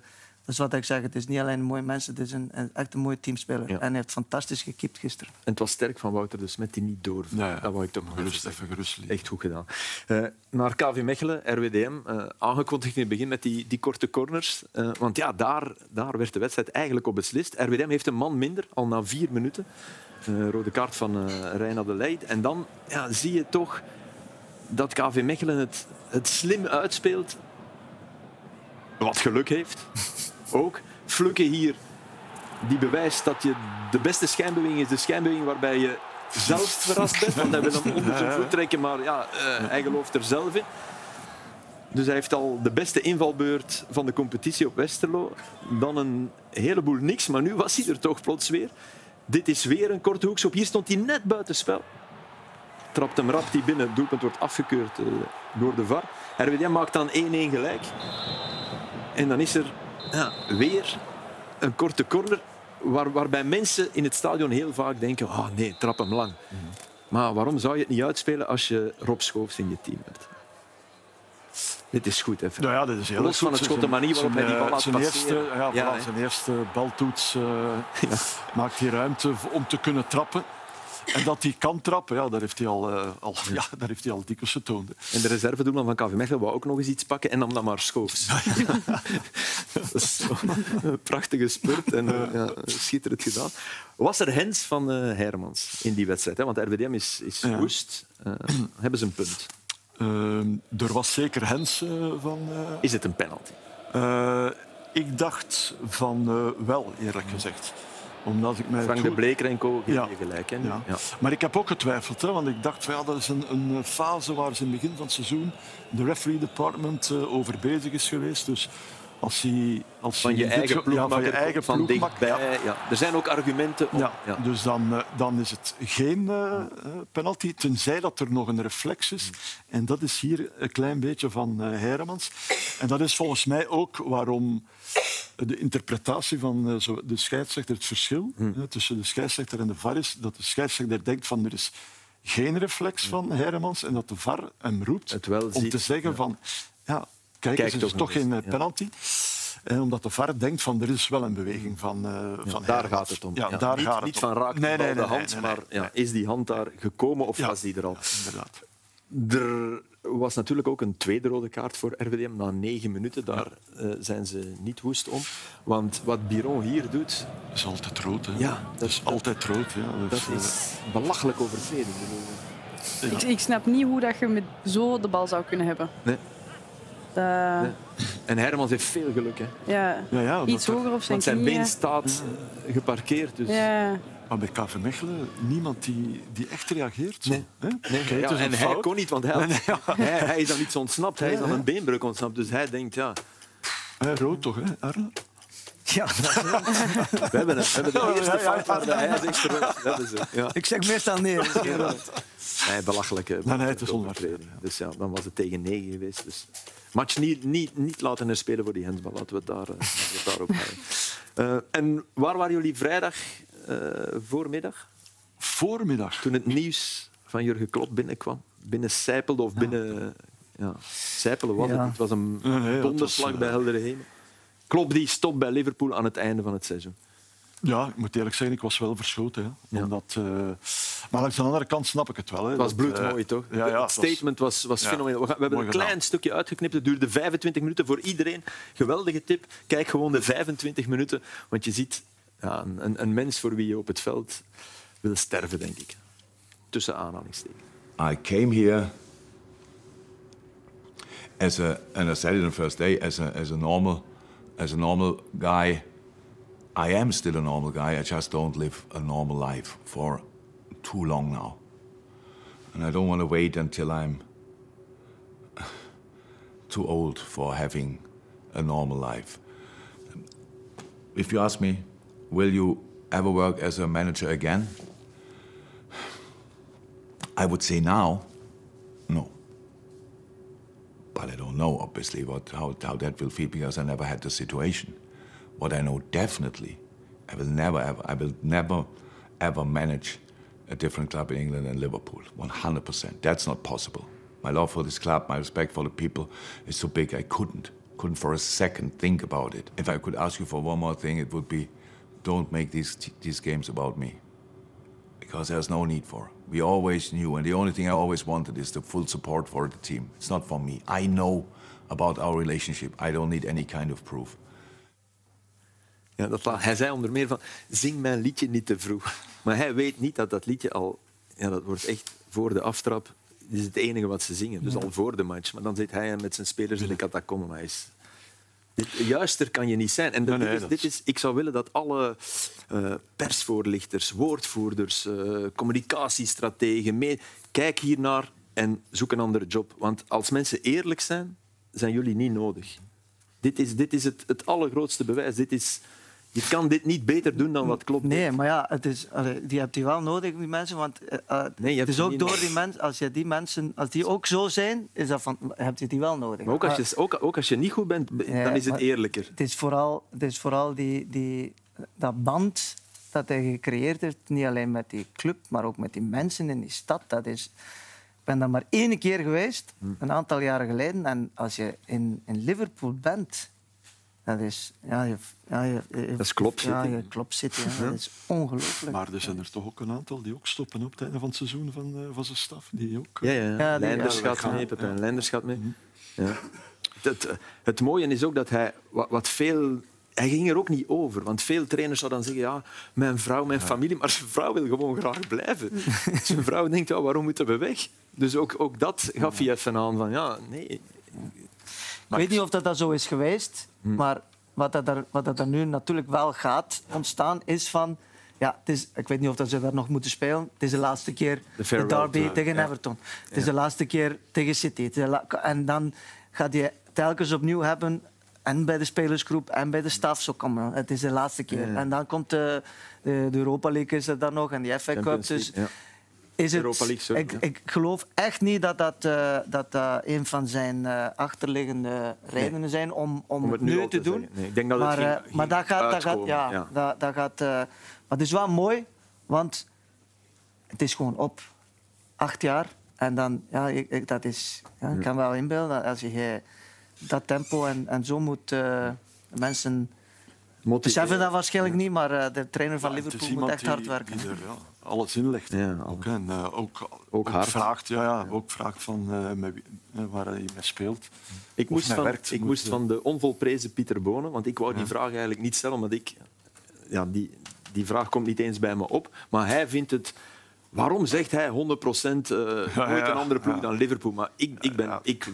dat is wat ik zeg. Het is niet alleen een mooie mens, het is een, een echt een mooie teamspeler. Ja. En hij heeft fantastisch gekiept gisteren. En het was sterk van Wouter de Smet die niet door. Ja. Dat wou ik toch nog Gerust, even gerust liggen. Echt goed gedaan. Eh, naar KV Mechelen, RWDM. eh, aangekondigd in het begin met die, die korte corners. Eh, want ja, daar, daar werd de wedstrijd eigenlijk op beslist. RWDM heeft een man minder, al na vier minuten. Eh, rode kaart van uh, Reina de Leid. En dan ja, zie je toch dat KV Mechelen het, het slim uitspeelt. Wat geluk heeft. Ook. Flukke hier, die bewijst dat je de beste schijnbeweging is de schijnbeweging waarbij je zelf [laughs] verrast bent. Want hij wil hem onder zijn voet trekken, maar ja, eh, hij gelooft er zelf in. Dus hij heeft al de beste invalbeurt van de competitie op Westerlo. Dan een heleboel niks, maar nu was hij er toch plots weer. Dit is weer een korte hoekschop. Hier stond hij net buiten spel. Trapt hem rap die binnen. Het doelpunt wordt afgekeurd eh, door de VAR. RWDM maakt dan 1-1 gelijk. En dan is er ja, weer een korte corner waar, waarbij mensen in het stadion heel vaak denken, oh nee, trap hem lang. Maar waarom zou je het niet uitspelen als je Rob Schoofs in je team hebt? Dit is goed, hè? Nou ja, dit is heel Los van het schot, de manier waarop hij die bal laat zijn eerste, ja, Ja, voilà, hè. zijn eerste baltoets eh, [laughs] maakt hij ruimte om te kunnen trappen. En dat hij kan trappen, ja, daar heeft hij al, eh, al, ja, daar heeft hij al dikwijls getoond. En de reservedoelman van KV Mechelen wou ook nog eens iets pakken en nam dan maar Schoofs. [laughs] dat is zo een prachtige spurt en eh, ja, schitterend gedaan. Was er hens van eh, Hermans in die wedstrijd? Hè? Want RWDM is, is woest. Eh, hebben ze een punt? Ehm, er was zeker Hens eh, van... eh, Is het een penalty? eh, ik dacht van eh, wel, eerlijk gezegd. Omdat ik mij Frank de Bleker en Co. Ja. gelijk. Hè? Ja. Ja. Maar ik heb ook getwijfeld, hè, want ik dacht ja, dat is een, een fase waar ze in het begin van het seizoen de referee department eh, over bezig is geweest. Dus als hij, als Van je eigen ge- ja, van je eigen van dichtbij. ja. Ja. Er zijn ook argumenten om... Ja, Ja. dus dan, eh, dan is het geen eh, penalty, tenzij dat er nog een reflex is. En dat is hier een klein beetje van Heremans. En dat is volgens mij ook waarom de interpretatie van de scheidsrechter, het verschil Hm. eh, tussen de scheidsrechter en de VAR is dat de scheidsrechter denkt van er is geen reflex van Heremans en dat de VAR hem roept Het wel om ziet, te zeggen van ja, kijk, Kijk eens, het toch is toch geen eh, ja. penalty. En omdat de VAR denkt van er is wel een beweging van, eh van Daar gaat het om. Ja, Ja, daar niet, gaat het niet om. van raakt Nee, de bal nee, de nee, hand, nee, maar nee, ja, is die hand daar gekomen of Ja. was die er al? Inderdaad. Er was natuurlijk ook een tweede rode kaart voor RWDM. Na negen minuten, daar eh, zijn ze niet woest om. Want wat Biron hier doet, Dat is altijd rood. Hè. Ja, dat is altijd rood. Ja. dat eh, is belachelijk overtreding. Ik, ik snap niet hoe dat je met zo de bal zou kunnen hebben. Nee. Dat- Nee. En Hermans heeft veel geluk. Hè. ja. Ja, ja, Iets er- hoger op zijn Want zijn knieën. been staat eh, geparkeerd. Dus... Ja. Maar bij KV Mechelen, niemand die, die echt reageert. Zo. Nee. Hè? Nee, Kijk, ja, het is een en hij kon niet, want hij, had- hij, hij is dan iets ontsnapt. Hij is dan een beenbreuk ontsnapt. Dus hij denkt, ja, Hè, rood toch, hè, Arne? Ja, [laughs] we hebben, het. we hebben de eerste ja, ja. fout waar hij rood. Dat hebben ze. Ja. ik zeg meestal nee. Nee, belachelijke Nee, nee, het is. Dus ja, dan was het tegen negen geweest. Dus match niet, niet, niet laten herspelen voor die hensbal. Laten we het, daar, eh, [laughs] we het houden. Eh, en waar waren jullie vrijdag eh, voormiddag? Voormiddag. Toen het nieuws van Jurgen Klopp binnenkwam? Binnen Sijpelde of binnen... Ja, Sijpelen was Ja. het. Het was een Nee, nee, dat donderslag was, bij heldere hemel. Klopp die stopt bij Liverpool aan het einde van het seizoen. Ja, ik moet eerlijk zeggen, ik was wel verschoten. Hè. Ja. Omdat, eh, maar langs de andere kant snap ik het wel. Hè. Het was Dat, bloedmooi, eh, toch? Ja, ja, het was- statement was, was ja, fenomenaal. We, gaan- we hebben mooi een klein gedaan. stukje uitgeknipt. Het duurde 25 minuten voor iedereen. Geweldige tip. Kijk gewoon de 25 minuten. Want je ziet ja, een, een mens voor wie je op het veld wil sterven, denk ik. Tussen aanhalingstekens. I came here as a, and I said it on the first day, as a, as a normal, as a normal guy. I am still a normal guy. I just don't live a normal life for too long now, and I don't want to wait until I'm [sighs] too old for having a normal life. If you ask me, will you ever work as a manager again? [sighs] I would say now, no. But I don't know, obviously, what, how, how that will feel because I never had the situation. What I know definitely, I will never ever, I will never ever manage a different club in England than Liverpool. 100%. That's not possible. My love for this club, my respect for the people is so big I couldn't, couldn't for a second think about it. If I could ask you for one more thing, it would be don't make these, these games about me because there's no need for. We always knew, and the only thing I always wanted is the full support for the team. It's not for me. I know about our relationship. I don't need any kind of proof. Ja, dat, hij zei onder meer van, zing mijn liedje niet te vroeg. [laughs] Maar hij weet niet dat dat liedje al... Ja, dat wordt echt voor de aftrap. Dit is het enige wat ze zingen. Dus al voor de match. Maar dan zit hij met zijn spelers in de catacombe. Maar is... Dit, juister kan je niet zijn. En dat Nee, nee, is, dat dit is, ik zou willen dat alle eh, persvoorlichters, woordvoerders, eh, communicatiestrategen... Mee, kijk hiernaar en zoek een andere job. Want als mensen eerlijk zijn, zijn jullie niet nodig. Dit is, dit is het, het allergrootste bewijs. Dit is, je kan dit niet beter doen dan wat klopt. Nee, maar ja, het is, allee, die hebt die wel nodig, die mensen. Want eh, eh, Nee, je het is ook door die mensen, als je die mensen, als die ook zo zijn, is dat van, heb je die wel nodig. Maar ook als, je, ook, ook als je niet goed bent, dan is het eerlijker. Het is vooral, het is vooral die, die, dat band dat hij gecreëerd heeft, niet alleen met die club, maar ook met die mensen in die stad, dat is... Ik ben daar maar één keer geweest, een aantal jaren geleden. En als je in, in Liverpool bent, dat is... Ja, je, ja, je, je- Dat is Ja, je dat is ongelooflijk. Maar er zijn er toch ook een aantal die ook stoppen op het einde van het seizoen van, eh, van zijn staf. Die ook, Ja, ja. Ja, Leinders gaat mee, Pepijn. Leinders gaat mee. Ja. Het, het mooie is ook dat hij wat, wat veel... Hij ging er ook niet over, want veel trainers zouden dan zeggen ja, mijn vrouw, mijn familie, maar zijn vrouw wil gewoon graag blijven. [laughs] zijn vrouw denkt, ja, waarom moeten we weg? Dus ook, ook dat gaf hij even aan van ja, nee. Ik weet niet of dat, dat zo is geweest, Hm. maar wat, dat er, wat dat er nu natuurlijk wel gaat ontstaan, is van... Ja, het is, ik weet niet of dat ze daar nog moeten spelen. Het is de laatste keer de, farewell derby tegen. Everton. Het is de laatste keer tegen City. De en dan gaat je telkens opnieuw hebben, en bij de spelersgroep en bij de staf. Zo maar, het is de laatste keer. En dan komt de, de, de Europa League is er dan nog en die FA Cup. Dus ja. Is het, Europa League, sorry, ik, ik geloof echt niet dat dat, eh, dat, dat een van zijn eh, achterliggende redenen zijn om, om, Om het het nu te doen. Nee, ik denk dat het maar, ging- eh, maar dat gaat, dat gaat, ja, ja. Dat, dat gaat, maar het is wel mooi, want het is gewoon op. Acht jaar. En dan, ja, ik, ik- dat is, ja, ik kan wel inbeelden dat als je dat tempo en, en zo moet mensen beseffen dat waarschijnlijk niet, maar de trainer van Liverpool moet echt hard werken. Die er alles in legt. Ja, ook, en, eh, ook, vraagt, ja, ja, ook vraagt van, eh, met wie- eh, waar hij mee speelt. Ik moest, van, werkt, ik moet, moest van de onvolprezen Pieter Bonen, want ik wou die Ja. vraag eigenlijk niet stellen, omdat ik... Ja, die, die vraag komt niet eens bij me op. Maar hij vindt het... Waarom zegt hij 100% eh nooit [laughs] ja, een andere ploeg ja. dan Liverpool? Maar ik, ik, ben, ik,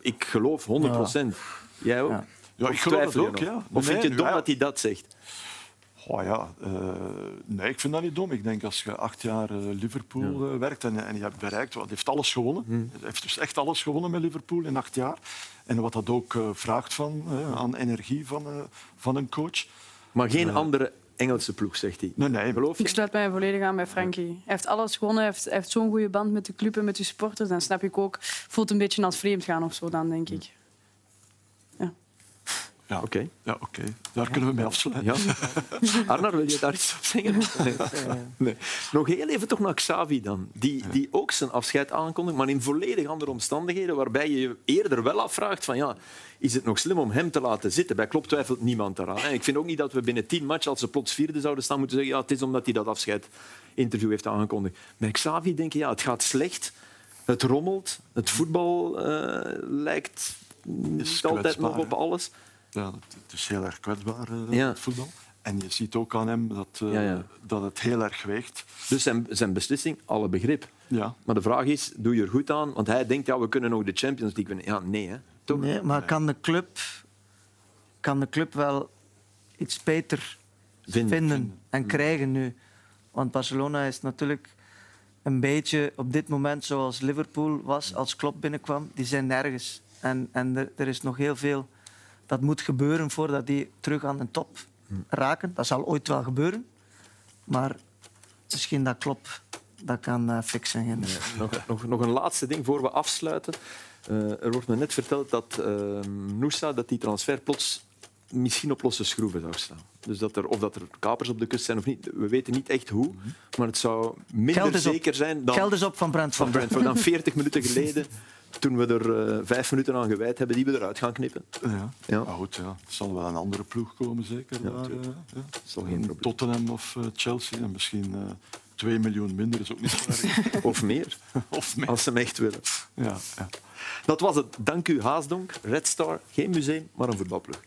ik geloof 100%. Jij ook? Ja. Ja, ik Of geloof het ook, ja. Of vind je dom ja. dat hij dat zegt? Oh ja, eh, nee, ik vind dat niet dom. Ik denk als je acht jaar eh, Liverpool eh, werkt en, en je hebt bereikt, wat heeft alles gewonnen. Hmm. Hij heeft dus echt alles gewonnen met Liverpool in acht jaar. En wat dat ook vraagt van, aan energie van, eh, van een coach. Maar geen andere Engelse ploeg, zegt hij. Nee, nee. Geloof je? Ik sluit mij volledig aan bij Frankie. Hij heeft alles gewonnen, hij heeft, heeft zo'n goede band met de club en met de supporters. Dan snap ik ook, voelt een beetje als vreemd gaan of zo dan, denk ik. Ja, Oké. ja, oké. Daar kunnen we mee afsluiten. Ja. [laughs] Arnar, wil je daar iets op zeggen? Nee. Nee. Nog heel even toch naar Xavi dan. Die, die ook zijn afscheid aankondigt, maar in volledig andere omstandigheden, waarbij je je eerder wel afvraagt van ja, is het nog slim om hem te laten zitten? Bij Klopp twijfelt niemand daaraan. En ik vind ook niet dat we binnen tien matchen, als ze plots vierde zouden staan, moeten zeggen ja, het is omdat hij dat afscheidinterview heeft aangekondigd. Bij Xavi denk je ja, het gaat slecht, het rommelt, het voetbal eh, lijkt niet altijd nog op alles. Ja, het, is heel erg kwetsbaar, eh, Ja. het voetbal. En je ziet ook aan hem dat, eh, Ja, ja. dat het heel erg weegt. Dus zijn, zijn beslissing, alle begrip. Ja. Maar de vraag is, doe je er goed aan? Want hij denkt, ja, we kunnen ook de Champions League winnen. Ja, nee, hè? Toch? Nee, maar kan de club, kan de club wel iets beter Vinden. vinden, en krijgen nu? Want Barcelona is natuurlijk een beetje op dit moment zoals Liverpool was als Klopp binnenkwam. Die zijn nergens. En, en er, er is nog heel veel dat moet gebeuren voordat die terug aan de top raken. Dat zal ooit wel gebeuren. Maar misschien dat Klopp dat kan eh, fixen. Nog, nog, nog een laatste ding voor we afsluiten. Eh, er wordt me net verteld dat eh Noosa, dat die transfer plots misschien op losse schroeven zou staan. Dus dat er, of dat er kapers op de kust zijn of niet. We weten niet echt hoe, maar het zou minder op. zeker zijn dan Geld is op van Brentford. van Brentford dan 40 minuten geleden, [laughs] toen we er eh, vijf minuten aan gewijd hebben, die we eruit gaan knippen. Ja. Ja. Maar goed, ja. er zal wel een andere ploeg komen, zeker. Ja, daar, eh, ja. zal geen Een probleem. Tottenham of eh, Chelsea. En misschien eh 2 miljoen minder is ook niet zo erg. [laughs] Of meer, [laughs] of meer. als ze hem echt willen. Ja, ja. Dat was het. Dank u, Haasdonk. Red Star, geen museum, maar een voetbalploeg.